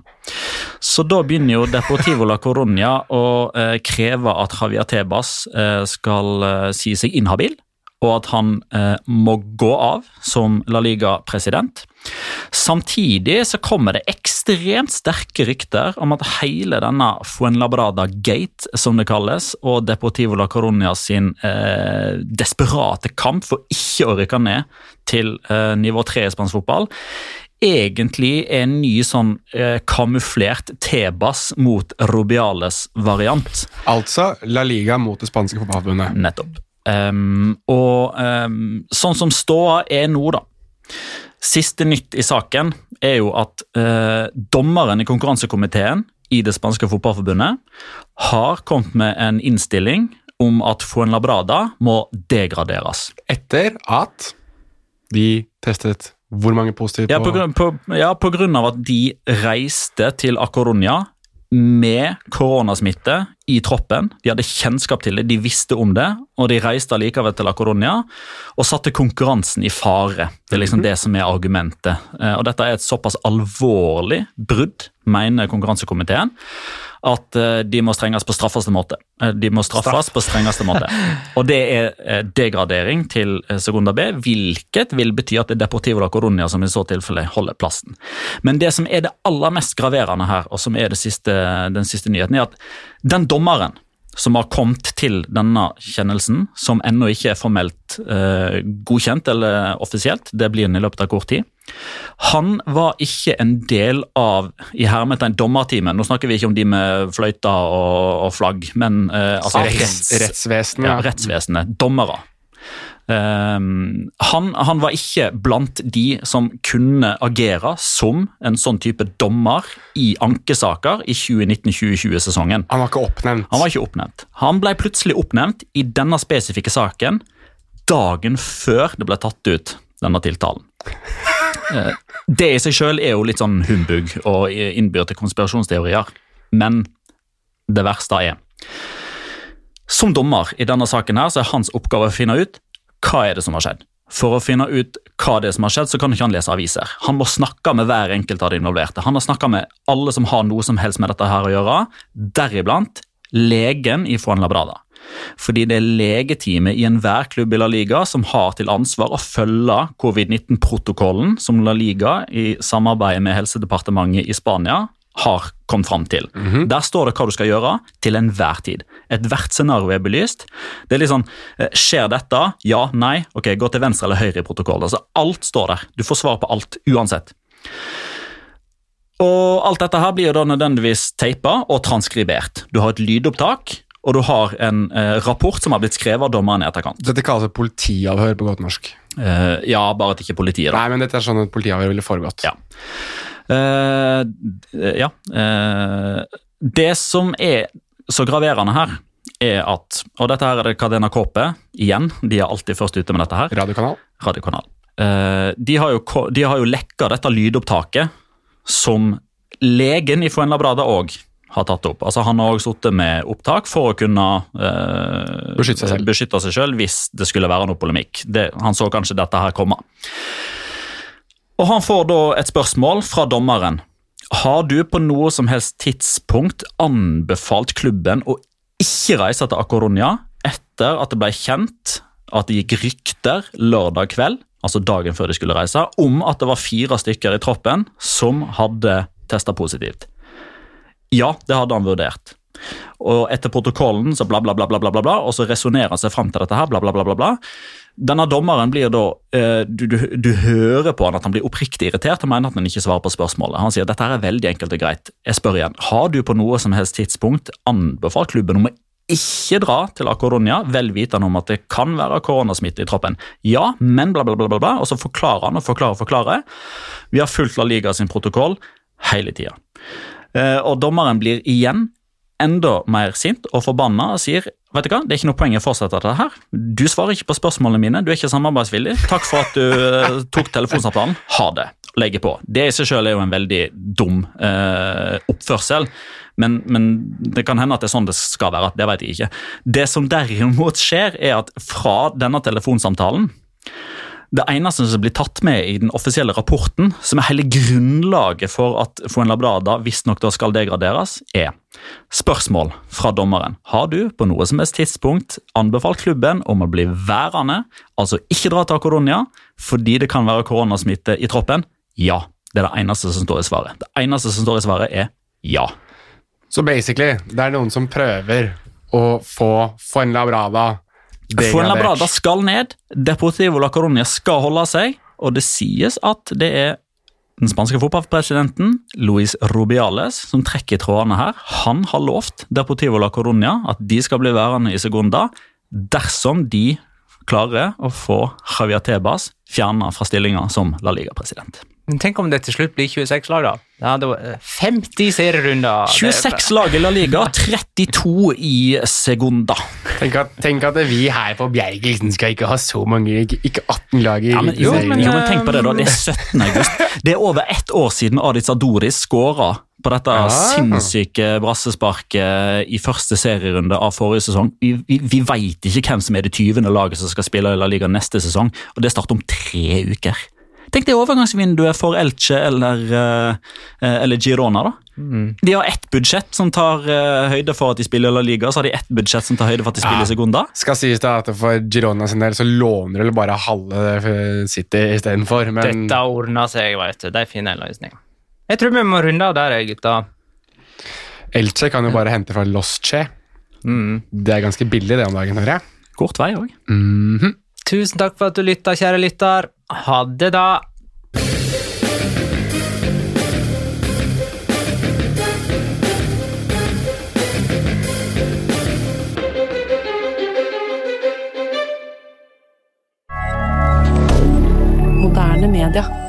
Så da begynner jo Deportivo la Coronia å eh, kreve at Javier Tebas eh, skal si seg inhabil, og at han eh, må gå av som La Liga-president. Samtidig så kommer det ekstremt sterke rykter om at hele denne Fuenlabrada Gate, som det kalles, og Deportivo la Coruña sin eh, desperate kamp for ikke å rykke ned til eh, nivå 3 i spansk fotball, egentlig er en ny sånn eh, kamuflert Tebas mot Rubiales variant. Altså La Liga mot det spanske fotballforbundet. Nettopp. Ehm, og um, sånn som ståa er nå, da. Siste nytt i saken er jo at uh, dommeren i konkurransekomiteen i det spanske fotballforbundet har kommet med en innstilling om at Fuenlabrada må degraderes. Etter at de testet hvor mange positive Ja, på, grunn- på, ja, på grunn av at de reiste til A Coruña med koronasmitte i troppen. De hadde kjennskap til det, de visste om det, og de reiste allikevel til La Coronia og satte konkurransen i fare. Det er liksom det som er argumentet. Eh, Og dette er et såpass alvorlig brudd, mener konkurransekomiteen, at eh, de må strenges på straffeste måte. Eh, De må straffes på strengeste måte. Og det er eh, degradering til Segunda B, hvilket vil bety at det er Deportivo la Coronia som i så tilfelle holder plassen. Men det som er det aller mest graverende her, og som er det siste, den siste nyheten, er at den dommeren som har kommet til denne kjennelsen, som ennå ikke er formelt eh, godkjent eller offisielt, det blir den i løpet av kort tid, han var ikke en del av i hermetegn dommerteamet. Nå snakker vi ikke om de med fløyter og, og flagg, men eh, altså retts, rettsvesenet. ja, rettsvesenet. Dommere. Ehm, han, han var ikke blant de som kunne agere som en sånn type dommer i ankesaker i 2019-2020-sesongen. Han var ikke oppnevnt. Han var ikke oppnevnt. Han ble plutselig oppnevnt i denne spesifikke saken dagen før det ble tatt ut denne tiltalen. Eh, Det i seg sjøl er jo litt sånn humbug og innbyr til konspirasjonsteorier, men det verste er Som dommer i denne saken her, så er hans oppgave å finne ut hva er det som har skjedd. For å finne ut hva det er som har skjedd, så kan ikke han lese aviser. Han må snakke med hver enkelt av de involverte. Han har snakka med alle som har noe som helst med dette her å gjøre, deriblant legen i Fuenlabrada. Fordi det er legeteamet i enhver klubb i La Liga som har til ansvar å følge covid-19-protokollen som La Liga i samarbeid med Helsedepartementet i Spania har kommet fram til. Der står det hva du skal gjøre til enhver tid. Ethvert scenario er belyst. Det er litt sånn, eh, Skjer dette? Ja? Nei? Ok, Gå til venstre eller høyre i protokollen. Altså, alt står der. Du får svar på alt, uansett. Og Alt dette her blir jo da nødvendigvis teipa og transkribert. Du har et lydopptak, og du har en eh, rapport som har blitt skrevet av dommeren i etterkant. Dette kalles et politiavhør på godt norsk. Eh, ja, bare at ikke politiet, da. Nei, men dette er sånn et politiavhør ville foregått. Ja. Eh, ja. Uh, det som er så graverende her, er at Og dette her er det Cadena Kåpe igjen. De er alltid først ute med dette her. Radiokanal. Radiokanal. Uh, de, har jo, de har jo lekka dette lydopptaket som legen i Fuenlabrada òg har tatt opp. Altså Han har også sittet med opptak for å kunne eh, Beskytte seg selv. beskytte seg selv hvis det skulle være noe polemikk. Det, han så kanskje dette her komme. Og Han får da et spørsmål fra dommeren. Har du på noe som helst tidspunkt anbefalt klubben å ikke reise til Acoronia etter at det ble kjent at det gikk rykter lørdag kveld, altså dagen før de skulle reise, om at det var fire stykker i troppen som hadde testa positivt? Ja, det hadde han vurdert. Og etter protokollen så bla, bla, bla, bla, bla, bla, og så resonnerer han seg fram til dette her, bla, bla, bla, bla, bla. Denne dommeren blir da eh, du, du, du hører på han at han blir oppriktig irritert og mener at han ikke svarer på spørsmålet. Han sier dette her er veldig enkelt og greit. Jeg spør igjen, har du på noe som helst tidspunkt anbefalt klubben om å ikke dra til Akoronia, vel vitende om at det kan være koronasmitte i troppen? Ja, men bla, bla, bla, bla, bla. Og så forklarer han og forklarer og forklarer. Vi har fulgt La Liga sin protokoll hele tida. Eh, og dommeren blir igjen enda mer sint og forbanna og sier vet du hva, det er ikke noe poeng å fortsette dette her. Du svarer ikke på spørsmålene mine, du er ikke samarbeidsvillig. Takk for at du eh, tok telefonsamtalen. Ha det. Legge på. Det i seg selv er jo en veldig dum eh, oppførsel. Men, men det kan hende at det er sånn det skal være. Det vet jeg ikke. Det som derimot skjer, er at fra denne telefonsamtalen det eneste som blir tatt med i den offisielle rapporten, som er hele grunnlaget for at Fuenlabrada visstnok da skal degraderes, er spørsmål fra dommeren. Har du på noe som helst tidspunkt anbefalt klubben om å bli værende, altså ikke dra til A fordi det kan være koronasmitte i troppen? Ja. Det er det eneste som står i svaret. Det eneste som står i svaret, er ja. Så basically, det er noen som prøver å få Fuenlabrada Fuenlabrada skal ned, Deportivo la Coruña skal holde seg, og det sies at det er den spanske fotballpresidenten Luis Rubiales som trekker trådene her. Han har lovt Deportivo la Coruña at de skal bli værende i Segunda dersom de klarer å få Javier Tebas fjerna fra stillinga som La Liga-president. Tenk om det til slutt blir 26 lag, da. Ja, det var eh, 50 serierunder. Er- 26 lag i La Liga, 32 i Segunda. Tenk at, tenk at vi her på Bjergelsen skal ikke ha så mange, ikke, ikke 18 lag i Ja, men, jo, men, jo, men tenk på det da, det er 17. august. Det er over ett år siden Adis Adoris skåra på dette ja. sinnssyke brassesparket i første serierunde av forrige sesong. Vi, vi, vi veit ikke hvem som er det 20. laget som skal spille i La Liga neste sesong, og det starter om tre uker. Tenk det overgangsvinduet for Elche eller, eh, eller Girona. da. De har ett budsjett som tar eh, høyde for at de spiller La Liga, så har de ett budsjett som tar høyde for at de spiller Ja. Segunda. Skal sies da at for Girona sin del så låner de bare halve eh, City istedenfor, men Dette ordner seg, vet du. De finner en løsning. Jeg tror vi må runde av der, gutta. Elche kan jo bare hente fra Los Che. Mm. Det er ganske billig det om dagen, hører jeg. Kort vei òg. Mhm. Tusen takk for at du lytta, kjære lytter. Ha det, da. Moderne media.